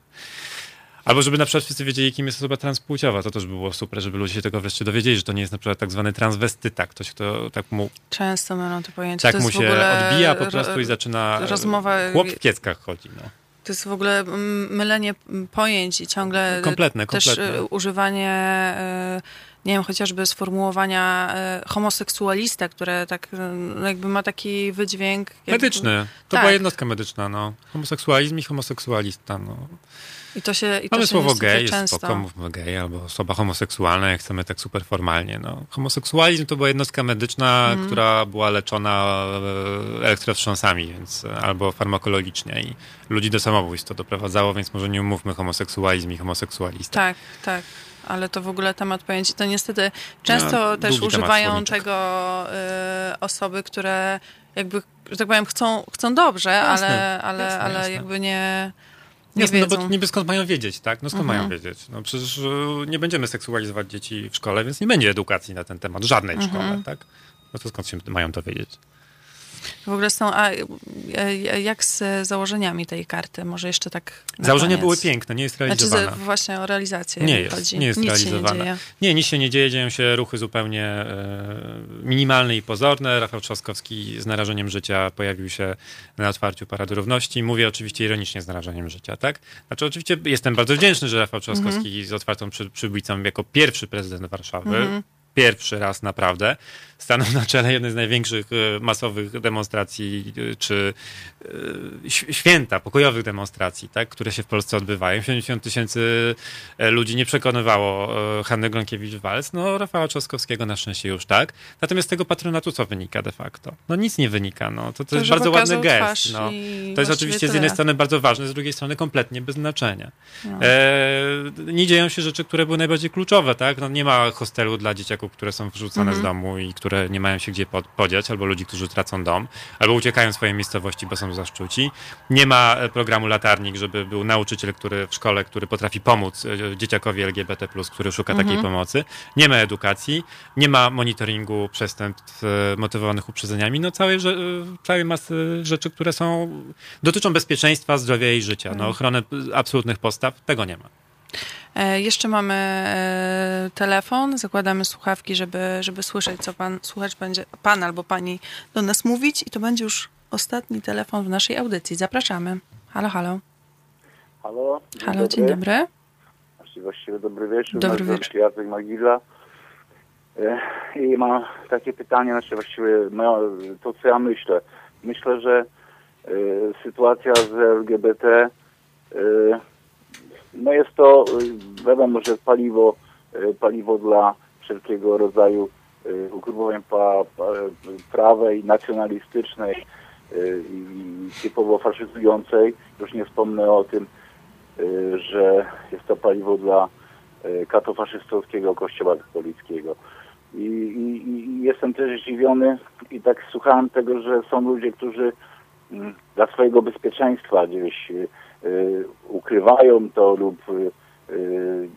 Albo żeby na przykład wszyscy wiedzieli, kim jest osoba transpłciowa. To też by było super, żeby ludzie się tego wreszcie dowiedzieli, że to nie jest na przykład tak zwany transwestyta. Ktoś, kto tak mu, Często mylą te pojęcia. tak to mu się odbija po ro- prostu i zaczyna... rozmowa- Chłop w kieckach chodzi, no. To jest w ogóle mylenie pojęć i ciągle Kompletne, też kompletne. e, używanie, e, nie wiem, chociażby sformułowania e, homoseksualista, które tak e, no jakby ma taki wydźwięk. Medyczny. To Tak. była jednostka medyczna, no. Homoseksualizm i homoseksualista, no. I to się, i to Mamy słowo gej, jest często... spoko, mówmy gej, albo osoba homoseksualna, jak chcemy tak super formalnie. No. Homoseksualizm to była jednostka medyczna, Mhm. która była leczona e, elektrowstrząsami, więc e, albo farmakologicznie i ludzi do samobójstw to doprowadzało, więc może nie umówmy homoseksualizm i homoseksualista. Tak, tak. Ale to w ogóle temat pojęć. To niestety często No, też używają tego y, osoby, które jakby, że tak powiem, chcą, chcą dobrze, Jasne, ale, ale, jasne, ale jasne. jakby nie, nie no bo niby skąd mają wiedzieć, tak? No skąd Mhm. mają wiedzieć? No przecież e, nie będziemy seksualizować dzieci w szkole, więc nie będzie edukacji na ten temat, żadnej w Mhm. szkole, tak? No to skąd się mają to wiedzieć? W ogóle są, a e, jak z założeniami tej karty? Może jeszcze tak. Założenia koniec. były piękne, nie jest realizowana. Znaczy, właśnie o realizację. Nie jest, chodzi. nie jest Nic realizowana. Nie, dzieje. nie, nic się nie dzieje, dzieją się ruchy zupełnie e, minimalne i pozorne. Rafał Trzaskowski z narażeniem życia pojawił się na otwarciu Parady Równości. Mówię oczywiście ironicznie z narażeniem życia, tak? Znaczy oczywiście jestem bardzo wdzięczny, że Rafał Trzaskowski Mhm. z otwartą przy, przybójcą jako pierwszy prezydent Warszawy pierwszy raz naprawdę stanął na czele jednej z największych e, masowych demonstracji, e, czy e, święta, pokojowych demonstracji, tak, które się w Polsce odbywają. 70 tysięcy ludzi nie przekonywało Hanny Gronkiewicz-Walc, no Rafała Trzaskowskiego na szczęście już tak. Natomiast z tego patronatu co wynika de facto? No nic nie wynika, no. To, to, jest że bardzo ładny gest. No. To jest oczywiście z jednej strony bardzo ważne, z drugiej strony kompletnie bez znaczenia. No. E, nie dzieją się rzeczy, które były najbardziej kluczowe, tak? No, nie ma hostelu dla dzieciaków, które są wyrzucane Mhm. z domu i które nie mają się gdzie pod- podziać, albo ludzi, którzy tracą dom, albo uciekają z swojej miejscowości, bo są zaszczuci. Nie ma e, programu latarnik, żeby był nauczyciel, który w szkole, który potrafi pomóc e, dzieciakowi LGBT+, który szuka Mhm. takiej pomocy. Nie ma edukacji, nie ma monitoringu przestępstw e, motywowanych uprzedzeniami, no całej, całej masy rzeczy, które są, dotyczą bezpieczeństwa, zdrowia i życia. Mhm. No, ochronę e, absolutnych postaw, tego nie ma. E, jeszcze mamy e, telefon, zakładamy słuchawki, żeby, żeby słyszeć, co pan słuchacz będzie, pan albo pani do nas mówić i to będzie już ostatni telefon w naszej audycji. Zapraszamy. Halo, halo. Halo, dzień Halo, dobry. dzień dobry. Właściwie, dobry wieczór. Dobry wieczór. Jacek Magilla. E, I mam takie pytanie, znaczy właściwie to co ja myślę. Myślę, że sytuacja z LGBT no jest to e, wiadomo, że paliwo, e, paliwo dla wszelkiego rodzaju e, ugrupowań prawej, nacjonalistycznej i typowo faszyzującej. Już nie wspomnę o tym, y, że jest to paliwo dla y, katofaszystowskiego kościoła katolickiego. I, i, I jestem też zdziwiony i tak słuchałem tego, że są ludzie, którzy mm, dla swojego bezpieczeństwa gdzieś y, y, ukrywają to lub y, y,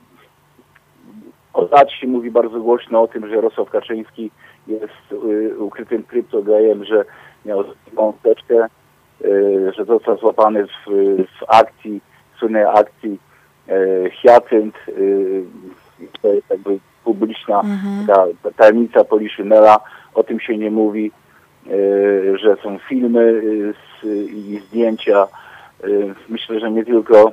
lat się mówi bardzo głośno o tym, że Jarosław Kaczyński jest y, ukrytym kryptogejem, że miał taką teczkę, y, że został złapany w, w akcji, słynnej akcji y, Hyacynt, y, to jest jakby publiczna ta, ta tajemnica Poliszynela, o tym się nie mówi, y, że są filmy y, i zdjęcia. Y, myślę, że nie tylko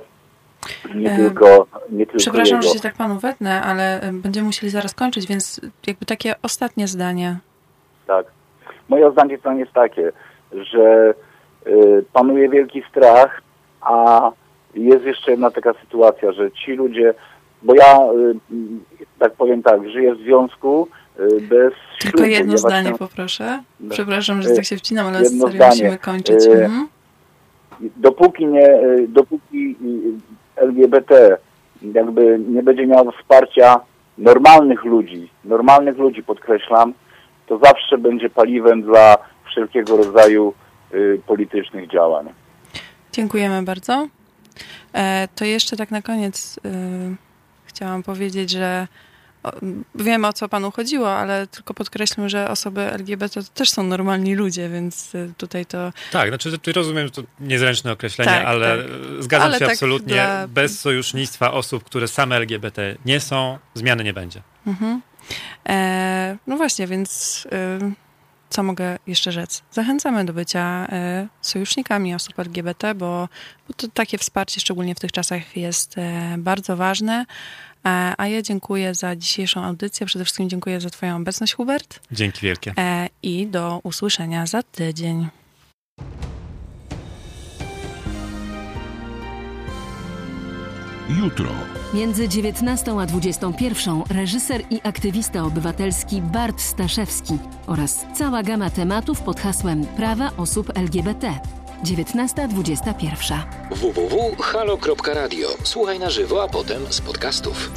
nie tylko, nie tylko Przepraszam, jego. że się tak panu wetnę, ale będziemy musieli zaraz kończyć, więc jakby takie ostatnie zdanie. Tak. Moje zdanie to jest takie, że y, panuje wielki strach, a jest jeszcze jedna taka sytuacja, że ci ludzie, bo ja y, tak powiem tak, żyję w związku bez Tylko ślubu. jedno zdanie poproszę. No. Przepraszam, że tak się wcinam, ale jedno serio zdanie. musimy kończyć. Mhm. Dopóki nie, y, dopóki y, LGBT jakby nie będzie miał wsparcia normalnych ludzi, normalnych ludzi podkreślam, to zawsze będzie paliwem dla wszelkiego rodzaju y, politycznych działań. Dziękujemy bardzo. E, to jeszcze tak na koniec y, chciałam powiedzieć, że wiem o co panu chodziło, ale tylko podkreślmy, że osoby LGBT to też są normalni ludzie, więc y, tutaj to Tak, znaczy rozumiem, że to niezręczne określenie, Tak, ale tak. zgadzam Ale się tak absolutnie. dla- Bez sojusznictwa osób, które same LGBT nie są, zmiany nie będzie. Mhm. E, no właśnie, więc y, co mogę jeszcze rzec? Zachęcamy do bycia y, sojusznikami osób LGBT, bo, bo to takie wsparcie, szczególnie w tych czasach, jest bardzo ważne. E, a ja dziękuję za dzisiejszą audycję. Przede wszystkim dziękuję za Twoją obecność, Hubert. Dzięki wielkie. E, I do usłyszenia za tydzień. Jutro. Między 19 a 21 reżyser i aktywista obywatelski Bart Staszewski oraz cała gama tematów pod hasłem Prawa osób LGBT. 19.21. www.halo.radio. Słuchaj na żywo, a potem z podcastów.